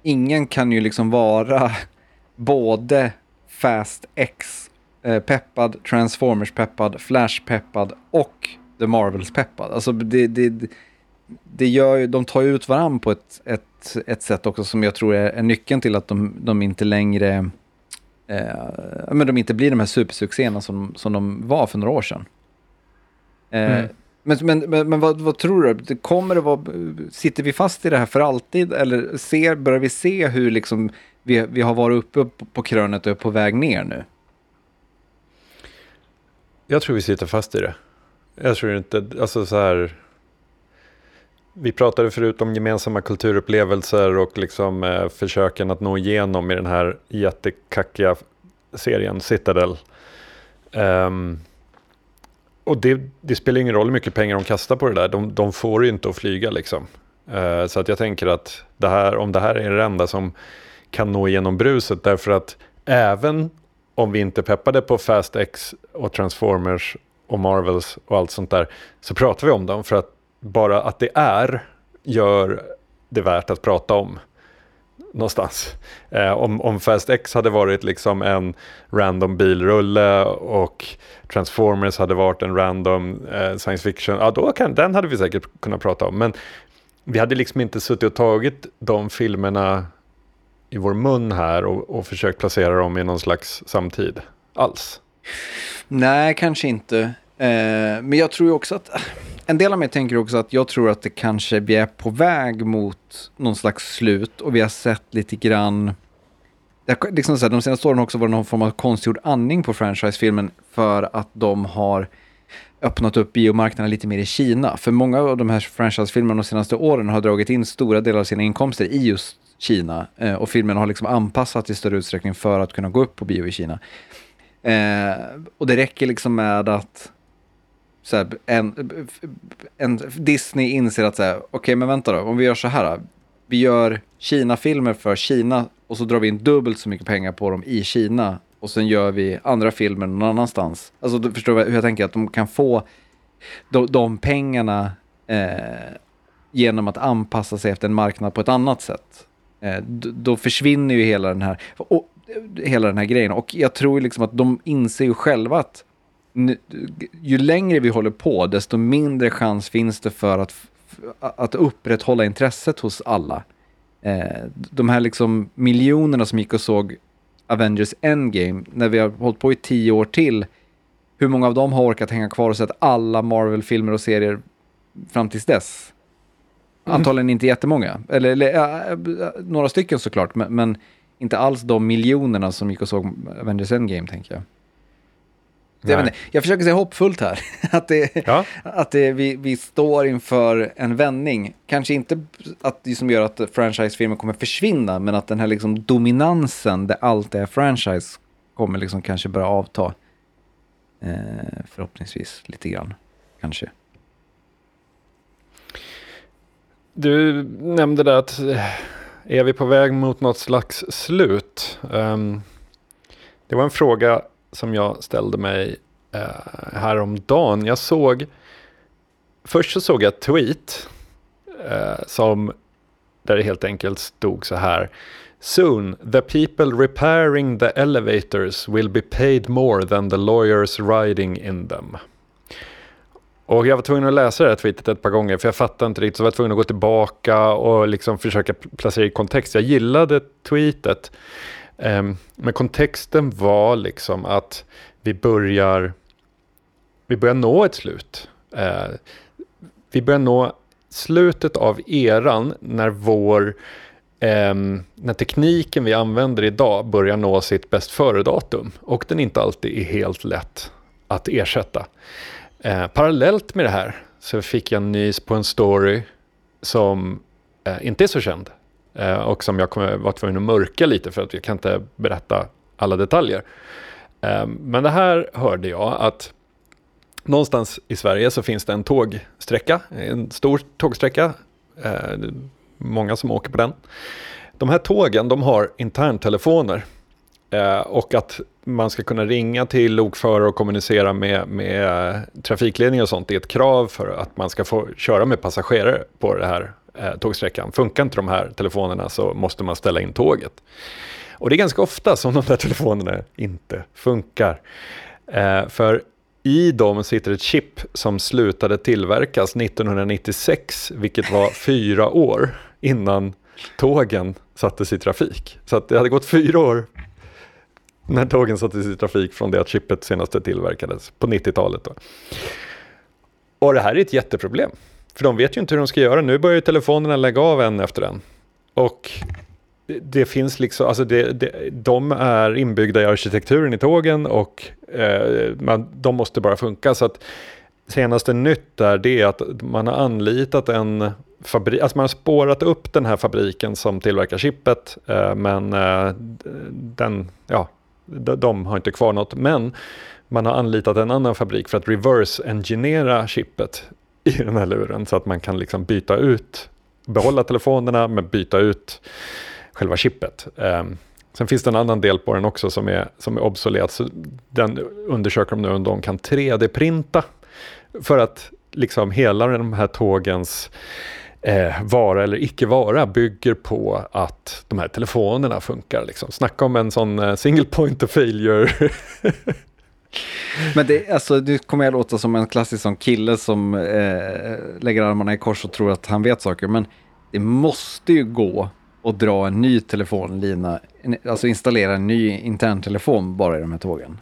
ingen kan ju liksom vara (laughs) både Fast X eh, peppad, Transformers peppad, Flash peppad och The Marvels peppad. Alltså det, det, det gör ju, de tar ju ut varandra på ett, ett, ett sätt också som jag tror är, är nyckeln till att de, de inte längre eh, men de inte blir de här supersuccéerna som, som de var för några år sedan. Eh, mm. Men, men, men, men vad, vad, tror du? Kommer det vara, sitter vi fast i det här för alltid eller ser, börjar vi se hur liksom vi, vi har varit uppe på, krönet och är på väg ner nu? Jag tror vi sitter fast i det. Jag tror inte, alltså så här. Vi pratade förut om gemensamma kulturupplevelser och liksom eh, försöken att nå igenom i den här jättekackiga serien Citadel. Um, och det, det, spelar ingen roll hur mycket pengar de kastar på det där. De, de får ju inte att flyga liksom. Uh, så att jag tänker att det här, om det här är det enda som kan nå igenom bruset. Därför att även om vi inte peppade på Fast X och Transformers och Marvels och allt sånt där. Så pratar vi om dem för att bara att det är gör det värt att prata om någonstans. Eh, om, om Fast X hade varit liksom en random bilrulle och Transformers hade varit en random eh, science fiction, ja då kan, den hade vi säkert kunnat prata om. Men vi hade liksom inte suttit och tagit de filmerna i vår mun här och, och försökt placera dem i någon slags samtid alls. Nej, kanske inte. Eh, men jag tror ju också att... En del av mig tänker också att jag tror att det kanske vi är på väg mot någon slags slut och vi har sett lite grann... Liksom så här, de senaste åren har också varit någon form av konstgjord andning på franchisefilmen för att de har öppnat upp biomarknaden lite mer i Kina. För många av de här franchisefilmerna de senaste åren har dragit in stora delar av sina inkomster i just Kina. Eh, och filmen har liksom anpassats i större utsträckning för att kunna gå upp på bio i Kina. Eh, och det räcker liksom med att så här, en, en, Disney inser att så här, okej okay, men vänta då, om vi gör så här. Vi gör Kina-filmer för Kina och så drar vi in dubbelt så mycket pengar på dem i Kina och sen gör vi andra filmer någon annanstans. Alltså du förstår hur jag tänker, att de kan få de, de pengarna eh, genom att anpassa sig efter en marknad på ett annat sätt. Eh, då försvinner ju hela den här, och, hela den här grejen. Och jag tror liksom att de inser ju själva att ju längre vi håller på, desto mindre chans finns det för att, att upprätthålla intresset hos alla. Eh, de här liksom miljonerna som gick och såg Avengers Endgame, när vi har hållit på i tio år till, hur många av dem har orkat hänga kvar och sett alla Marvel-filmer och serier fram tills dess? Mm. Antagligen inte jättemånga, eller, eller äh, några stycken såklart, men, men, inte alls de miljonerna som gick och såg Avengers Endgame tänker jag. Jag, inte, jag försöker se hoppfullt här. (laughs) att det, ja. att det, vi, vi står inför en vändning. Kanske inte att det som gör att franchisefilmer kommer försvinna, men att den här liksom dominansen där allt är franchise kommer liksom kanske börja avta. Eh, förhoppningsvis lite grann, kanske. Du nämnde där att eh, är vi på väg mot något slags slut? Um, det var en fråga som jag ställde mig eh, häromdagen. Jag såg, först så såg jag ett tweet eh, som, där det helt enkelt stod så här. Soon the people repairing the elevators will be paid more than the lawyers riding in them. Och jag var tvungen att läsa det här tweetet ett par gånger för jag fattade inte riktigt så jag var tvungen att gå tillbaka och liksom försöka placera i kontext. Jag gillade tweetet. Ehm, men kontexten var liksom att vi börjar, vi börjar nå ett slut. Eh, vi börjar nå slutet av eran när vår um, när tekniken vi använder idag börjar nå sitt bäst före-datum och den inte alltid är helt lätt att ersätta. Uh, parallellt med det här så fick jag nys på en story som uh, inte är så känd. Eh, och som jag kommer vara tvungen att mörka lite för att jag kan inte berätta alla detaljer. Eh, men det här hörde jag att någonstans i Sverige så finns det en tågsträcka, en stor tågsträcka, eh, många som åker på den. De här tågen de har interntelefoner eh, och att man ska kunna ringa till lokförare och kommunicera med, med trafikledning och sånt är ett krav för att man ska få köra med passagerare på det här eh, tågsträckan. Funkar inte de här telefonerna så måste man ställa in tåget. Och det är ganska ofta som de där (laughs) telefonerna inte funkar. Eh, för i dem sitter ett chip som slutade tillverkas 1996, vilket var (laughs) fyra år innan tågen sattes i trafik. Så det hade gått fyra år när tågen sattes i trafik från det att chippet senast tillverkades på 90-talet. Och det här är ett jätteproblem. För de vet ju inte hur de ska göra. Nu börjar ju telefonerna lägga av en efter en. Och det, det finns liksom, alltså det, det, de är inbyggda i arkitekturen i tågen och eh, man, de måste bara funka. Så att senaste nytt där det är att man har anlitat en fabrik, alltså man har spårat upp den här fabriken som tillverkar chippet. Eh, men eh, den, ja, de, de har inte kvar något. Men man har anlitat en annan fabrik för att reverse-engineera chippet i den här luren så att man kan liksom byta ut, behålla telefonerna men byta ut själva chippet. Um, sen finns det en annan del på den också som är, som är obsolet. Så den undersöker de nu om de kan 3D-printa för att liksom hela de här tågens eh, vara eller icke vara bygger på att de här telefonerna funkar. Liksom. Snacka om en sån eh, single point of failure (laughs) Men det, alltså, nu kommer jag låta som en klassisk sån kille som eh, lägger armarna i kors och tror att han vet saker. Men det måste ju gå att dra en ny telefonlina, alltså installera en ny interntelefon bara i de här tågen.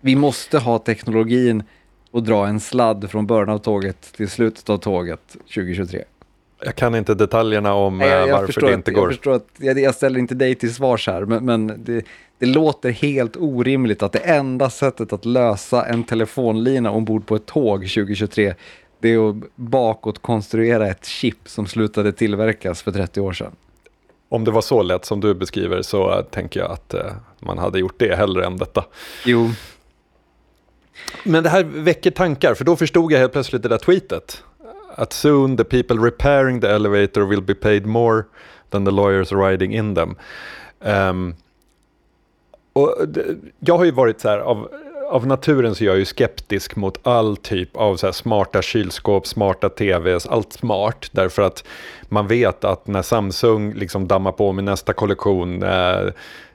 Vi måste ha teknologin och dra en sladd från början av tåget till slutet av tåget 2023. Jag kan inte detaljerna om Nej, eh, jag, jag, varför det att, inte jag går. förstår att jag, jag ställer inte dig till svars här, men, men det, det låter helt orimligt att det enda sättet att lösa en telefonlina ombord på ett tåg 2023, det är att bakåt konstruera ett chip som slutade tillverkas för 30 år sedan. Om det var så lätt som du beskriver så eh, tänker jag att eh, man hade gjort det hellre än detta. Jo, Men det här väcker tankar, för då förstod jag helt plötsligt det där tweetet. Att soon the people repairing the elevator will be paid more than the lawyers riding in them. Um, och jag har ju varit så här, av, av naturen så är jag ju skeptisk mot all typ av så här smarta kylskåp, smarta tvs, allt smart. Därför att man vet att när Samsung liksom dammar på med nästa kollektion eh,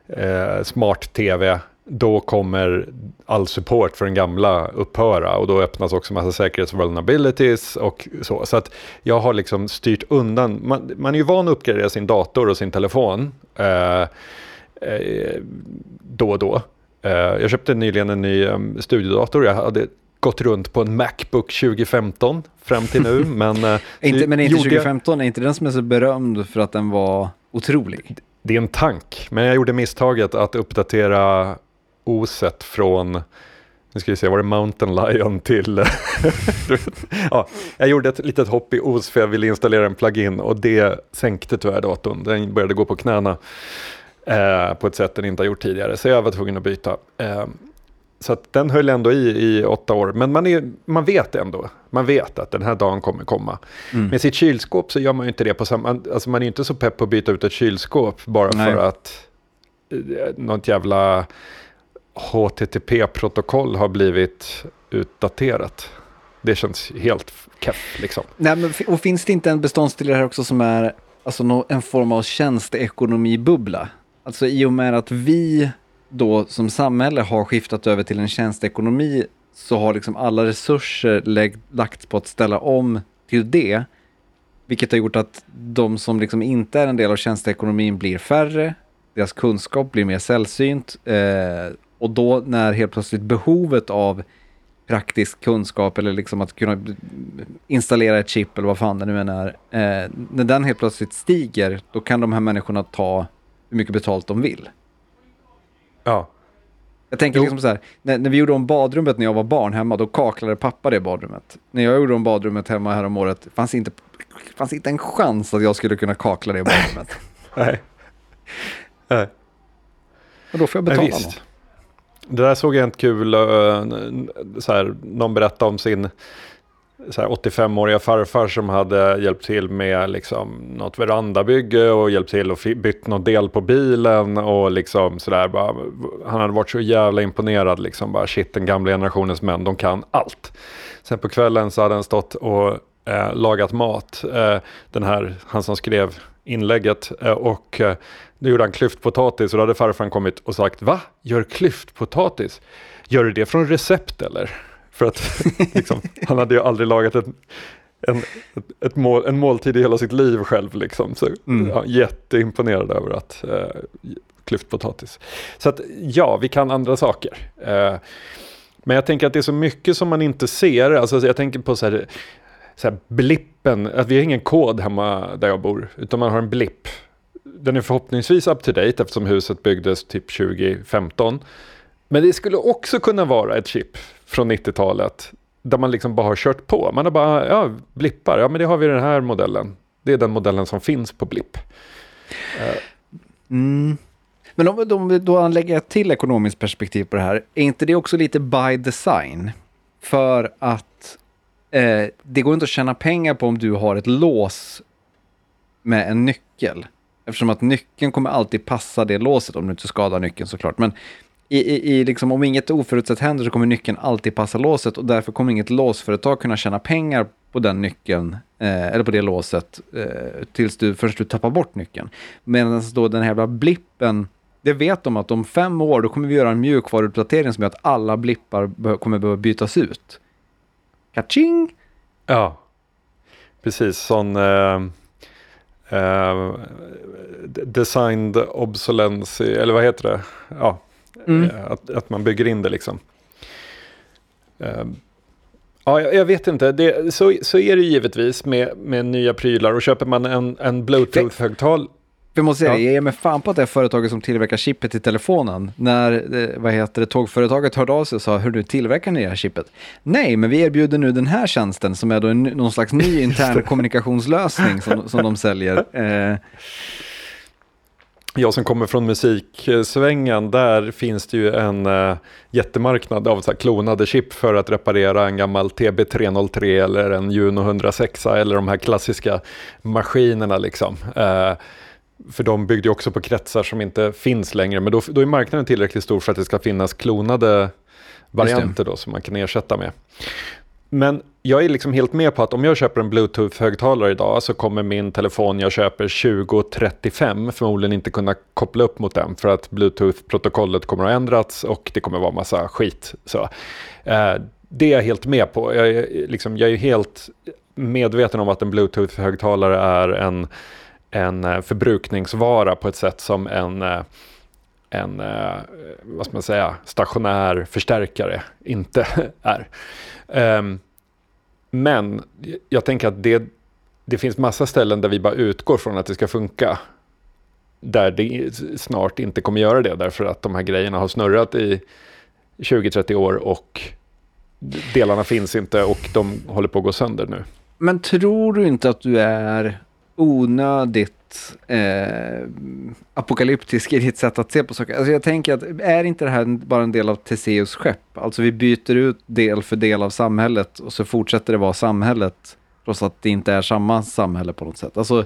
eh, smart-tv, då kommer all support för den gamla upphöra och då öppnas också massa säkerhetsvulnerabilities och så. Så att jag har liksom styrt undan, man, man är ju van att uppgradera sin dator och sin telefon eh, eh, då och då. Eh, jag köpte nyligen en ny um, studiodator, jag hade gått runt på en Macbook 2015 fram till nu. (laughs) men, eh, inte, men inte gjorde jag- 2015, är inte den som är så berömd för att den var otrolig? det är en tank, men jag gjorde misstaget att uppdatera oset från, nu ska vi se, var det Mountain Lion till... (laughs) ja, jag gjorde ett litet hopp i os för jag ville installera en plugin och det sänkte tyvärr datorn. Den började gå på knäna eh, på ett sätt den inte har gjort tidigare, så jag var tvungen att byta. Eh, så den höll ändå i i åtta år, men man, är, man vet ändå, man vet att den här dagen kommer komma. Med sitt kylskåp så gör man ju inte det på samma, alltså man är ju inte så pepp på att byta ut ett kylskåp bara Nej. för att eh, något jävla HTTP-protokoll har blivit utdaterat. Det känns helt keff liksom. Nej, men, och finns det inte en beståndsdel i det här också som är alltså, en form av tjänsteekonomibubbla? Alltså i och med att vi då som samhälle har skiftat över till en tjänsteekonomi så har liksom alla resurser lagts på att ställa om till det. Vilket har gjort att de som liksom inte är en del av tjänsteekonomin blir färre, deras kunskap blir mer sällsynt eh, och då när helt plötsligt behovet av praktisk kunskap eller liksom att kunna installera ett chip eller vad fan det nu än är. Eh, när den helt plötsligt stiger, då kan de här människorna ta hur mycket betalt de vill. Ja, Jag tänker Jo. liksom så här, när, när vi gjorde om badrummet när jag var barn hemma, då kaklade pappa det badrummet. När jag gjorde om badrummet hemma här om året, fanns inte, fanns inte en chans att jag skulle kunna kakla det badrummet. (laughs) nej. nej. Och då får jag Ja, betala visst. något. Det där såg jag inte kul, eh, så här, någon berättade om sin 85-åriga farfar som hade hjälpt till med liksom, något verandabygge och hjälpt till och bytt någon del på bilen och liksom sådär. Bara, han hade varit så jävla imponerad liksom, bara shit den gamla generationens män, de kan allt. Sen på kvällen så hade han stått och eh, lagat mat, eh, den här, han som skrev inlägget eh, och eh, nu gjorde han klyftpotatis och då hade farfar kommit och sagt va? Gör klyftpotatis? Gör du det från recept eller? För att (laughs) liksom, han hade ju aldrig lagat en, ett, ett mål, en måltid i hela sitt liv själv. Liksom. Så, Mm. ja, jätteimponerad över att eh, klyftpotatis. Så att ja, vi kan andra saker. Eh, men jag tänker att det är så mycket som man inte ser. Alltså, jag tänker på så här, så här blippen. Att vi har ingen kod hemma där jag bor, utan man har en blipp. Den är förhoppningsvis up to date eftersom huset byggdes typ 2015. Men det skulle också kunna vara ett chip från 90-talet där man liksom bara har kört på. Man har bara, ja, blippar, ja men det har vi den här modellen. Det är den modellen som finns på blipp. Eh. Mm. Men om, om vi då anlägger ett till ekonomiskt perspektiv på det här, är inte det också lite by design? För att eh, det går inte att tjäna pengar på om du har ett lås med en nyckel. Eftersom att nyckeln kommer alltid passa det låset, om du inte skadar nyckeln såklart. Men i, i, i liksom, om inget oförutsett händer så kommer nyckeln alltid passa låset och därför kommer inget låsföretag kunna tjäna pengar på den nyckeln, eh, eller på det låset, eh, tills du, först du tappar bort nyckeln. Medan då den här jävla blippen, det vet de att om fem år då kommer vi göra en mjukvaruuppdatering som gör att alla blippar be- kommer behöva bytas ut. Kaching! Ja, precis. Sån, eh, eh, designed obsolence, eller vad heter det? Ja, Mm. eh, att, att man bygger in det liksom. Eh, Ja, jag, jag vet inte. Det, så, så är det givetvis med, med nya prylar. Och köper man en, en bluetooth-högtalare Vi måste säga, Ja. jag ger mig fan på att det är företaget som tillverkar chippet i telefonen. När eh, vad heter det, tågföretaget hörde av sig och sa, hur du tillverkar ni det här chippet? Nej, men vi erbjuder nu den här tjänsten som är då en, någon slags ny (laughs) intern kommunikationslösning som, som de säljer. (laughs) Eh, Jag som kommer från musiksvängen, där finns det ju en uh, jättemarknad av så klonade chip för att reparera en gammal TB303 eller en Juno 106 eller de här klassiska maskinerna liksom. Eh, för de byggde ju också på kretsar som inte finns längre, men då, då är marknaden tillräckligt stor för att det ska finnas klonade varianter då som man kan ersätta med. Men jag är liksom helt med på att om jag köper en bluetooth-högtalare idag så kommer min telefon jag köper 2035 förmodligen inte kunna koppla upp mot den för att bluetooth-protokollet kommer att ändrats och det kommer vara massa skit. Så, eh, det är jag helt med på. Jag är, liksom, jag är helt medveten om att en bluetooth-högtalare är en, en eh, förbrukningsvara på ett sätt som en eh, en eh, vad ska man säga, stationär förstärkare inte (laughs) är. Ehm, men jag tänker att det, det finns massa ställen där vi bara utgår från att det ska funka. Där det snart inte kommer göra det därför att de här grejerna har snurrat i 20-30 år och delarna finns inte och de håller på att gå sönder nu. men tror du inte att du är onödigt eh, apokalyptisk i ditt sätt att se på saker? Alltså jag tänker att är inte det här bara en del av Teseus skepp? Alltså vi byter ut del för del av samhället och så fortsätter det vara samhället trots att det inte är samma samhälle på något sätt. Alltså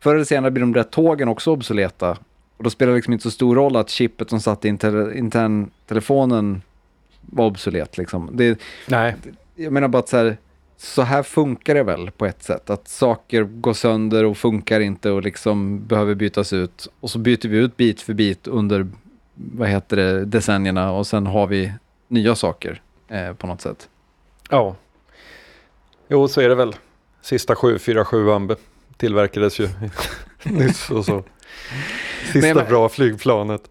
förr eller senare blir de där tågen också obsoleta och då spelar det liksom inte så stor roll att chippet som satt i inter- interntelefonen var obsolet liksom. Det, Nej, jag menar bara att så här, så här funkar det väl på ett sätt. Att saker går sönder och funkar inte och liksom behöver bytas ut. Och så byter vi ut bit för bit under, vad heter det, decennierna och sen har vi nya saker eh, på något sätt. ja. Jo, så är det väl. Sista 747 tillverkades ju (laughs) nyss och så. Sista Men- bra flygplanet.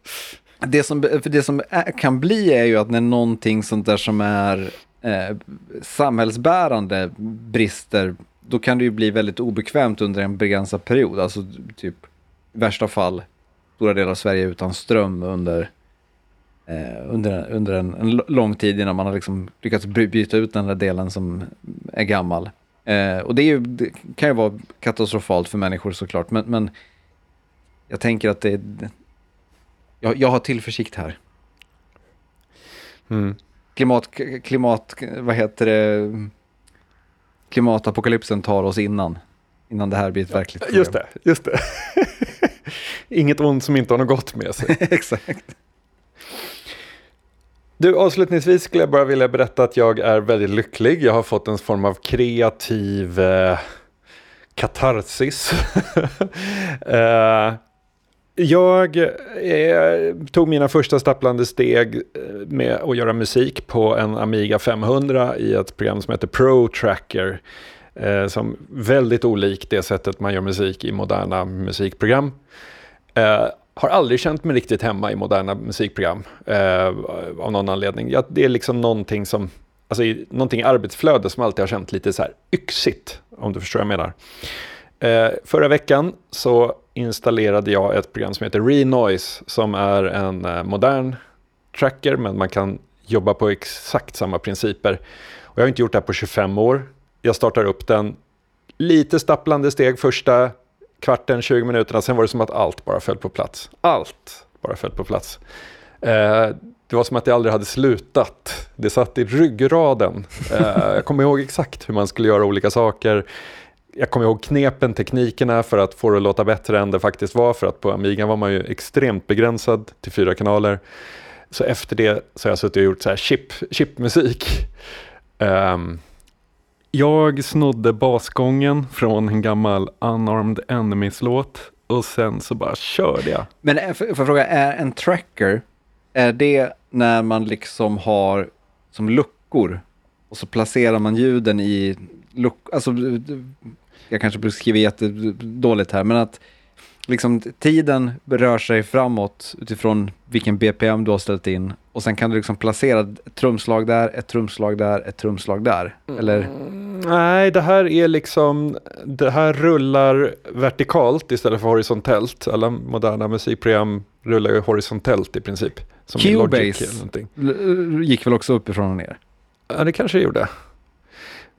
Det som, för det som är, kan bli är ju att när någonting sånt där som är eh, samhällsbärande brister, då kan det ju bli väldigt obekvämt under en begränsad period. Alltså typ i värsta fall stora delar av Sverige utan ström under, eh, under, under en, en lång tid innan man har liksom lyckats byta ut den där delen som är gammal. Eh, och det, är ju, det kan ju vara katastrofalt för människor såklart, men, men jag tänker att det, jag, jag har tillförsikt här. Mm. Klimat, klimat, vad heter det, klimatapokalypsen tar oss innan. Innan det här blir ett verkligt problem. Just det, just (laughs) det. Inget ont som inte har något gott med sig. (laughs) Exakt. Du, avslutningsvis skulle jag bara vilja berätta att jag är väldigt lycklig. Jag har fått en form av kreativ eh, katarsis. (laughs) eh, jag eh, tog mina första stapplande steg eh, med att göra musik på en Amiga 500 i ett program som heter Pro Tracker. Eh, som väldigt olikt det sättet man gör musik i moderna musikprogram. Eh, har aldrig känt mig riktigt hemma i moderna musikprogram eh, av någon anledning. Ja, det är liksom någonting som, alltså i, någonting i arbetsflöde som alltid har känt lite så här yxigt, om du förstår vad jag menar. Eh, förra veckan så installerade jag ett program som heter Renoise som är en eh, modern tracker men man kan jobba på exakt samma principer. Och jag har inte gjort det här på 25 år. Jag startar upp den, lite stapplande steg första kvarten, 20 minuterna, sen var det som att allt bara föll på plats. Allt bara föll på plats. Eh, det var som att det aldrig hade slutat. Det satt i ryggraden. Eh, jag kommer ihåg exakt hur man skulle göra olika saker. Jag kommer ihåg knepen, teknikerna för att få det att låta bättre än det faktiskt var. För att på Amiga var man ju extremt begränsad till fyra kanaler. Så efter det så har jag suttit och gjort så här chip, chipmusik. Um, jag snodde basgången från en gammal Unarmed Enemies-låt och sen så bara körde jag. Men eh, får jag fråga, är en tracker, är det när man liksom har som luckor och så placerar man ljuden i luckor? alltså eh, jag kanske beskriver jättedåligt här, men att liksom tiden rör sig framåt utifrån vilken BPM du har ställt in och sen kan du liksom placera ett trumslag där, ett trumslag där, ett trumslag där. Eller? Nej, det här är liksom, det här rullar vertikalt istället för horisontellt. Alla moderna musikprogram rullar ju horisontellt i princip. Som Cubase gick väl också uppifrån och ner? Ja, det kanske det gjorde.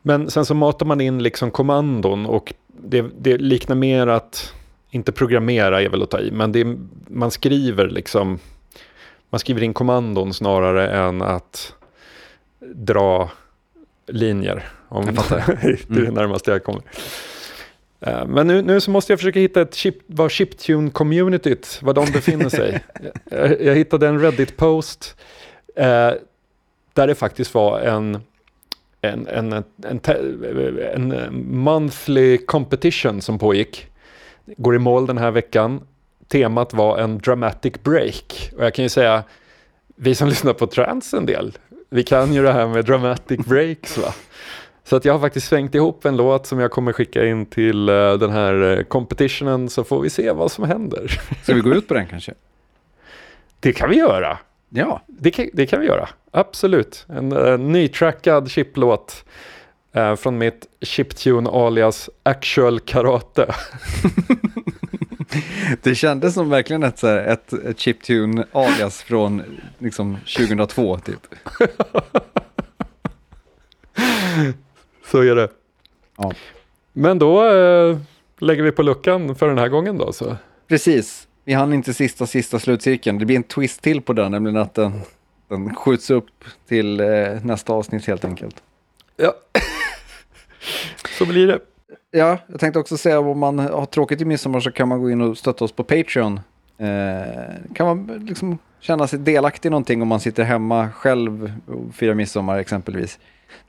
Men sen så matar man in liksom kommandon och det, det liknar mer att, inte programmera är väl att ta i, men det, man skriver liksom, man skriver in kommandon snarare än att dra linjer. Om Jag fattar. (laughs) det är det närmaste jag kommer. Eh, Men nu, nu så måste jag försöka hitta ett chip, var chiptune-communityt, var de befinner sig. (laughs) jag, jag hittade en Reddit-post eh, där det faktiskt var en, en, en, en, en, en monthly competition som pågick. Går i mål den här veckan. Temat var en dramatic break. Och jag kan ju säga, vi som (laughs) lyssnar på trance en del, vi kan ju det här med dramatic breaks va. Så att jag har faktiskt svängt ihop en låt som jag kommer skicka in till eh, den här eh, competitionen så får vi se vad som händer. Ska vi gå ut på den kanske? Det kan vi göra. Ja, Det kan, det kan vi göra, absolut. En uh, nytrackad chiplåt eh, från mitt chiptune alias Actual Karate. (laughs) det kändes som verkligen ett, så här, ett, ett chiptune alias från liksom 2002 typ. (laughs) Så är det. Ja. Men då eh, lägger vi på luckan för den här gången då. Så. Precis, vi hann inte sista, sista slutcirkeln. Det blir en twist till på den, nämligen att den, den skjuts upp till eh, nästa avsnitt helt enkelt. Ja. (laughs) så blir det. Ja, jag tänkte också säga om man har tråkigt i midsommar så kan man gå in och stötta oss på Patreon. Eh, kan man liksom känna sig delaktig i någonting om man sitter hemma själv och firar midsommar exempelvis.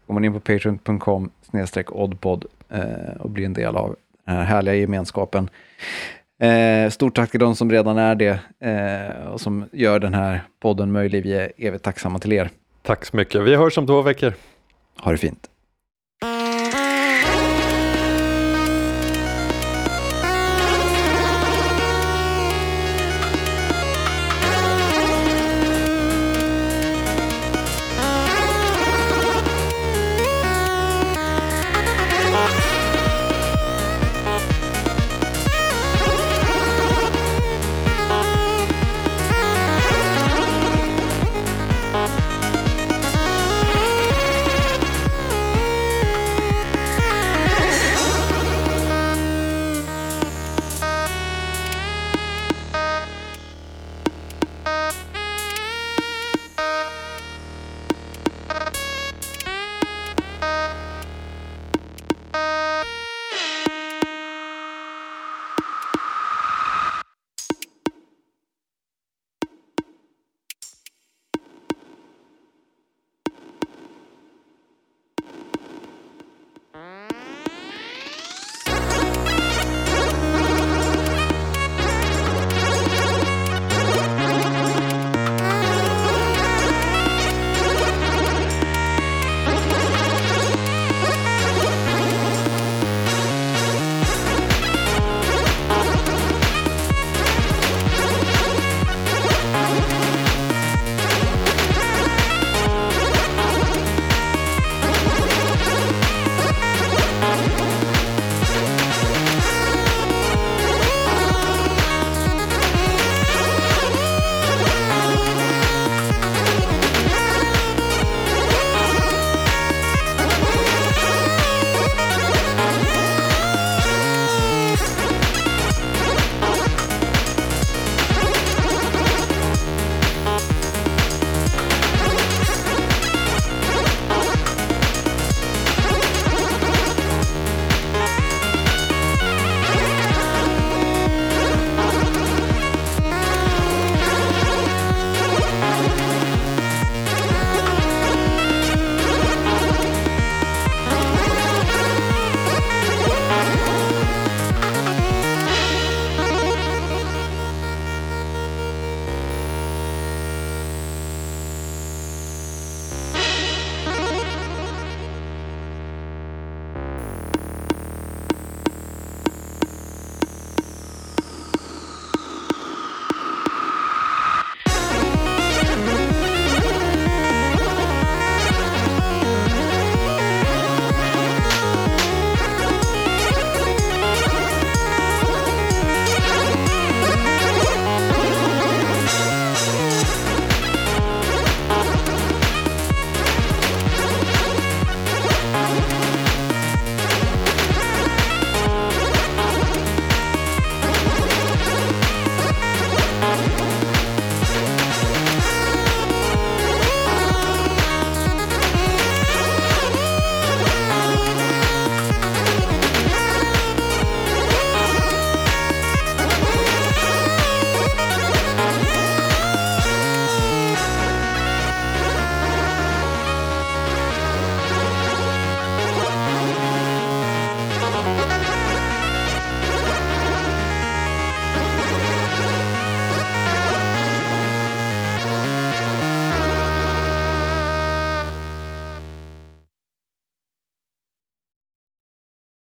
Går man in på patreon.com oddpod eh, och blir en del av den här härliga gemenskapen. Eh, stort tack till de som redan är det eh, och som gör den här podden möjlig. Vi är evigt tacksamma till er. Tack så mycket. Vi hörs om två veckor. Ha det fint.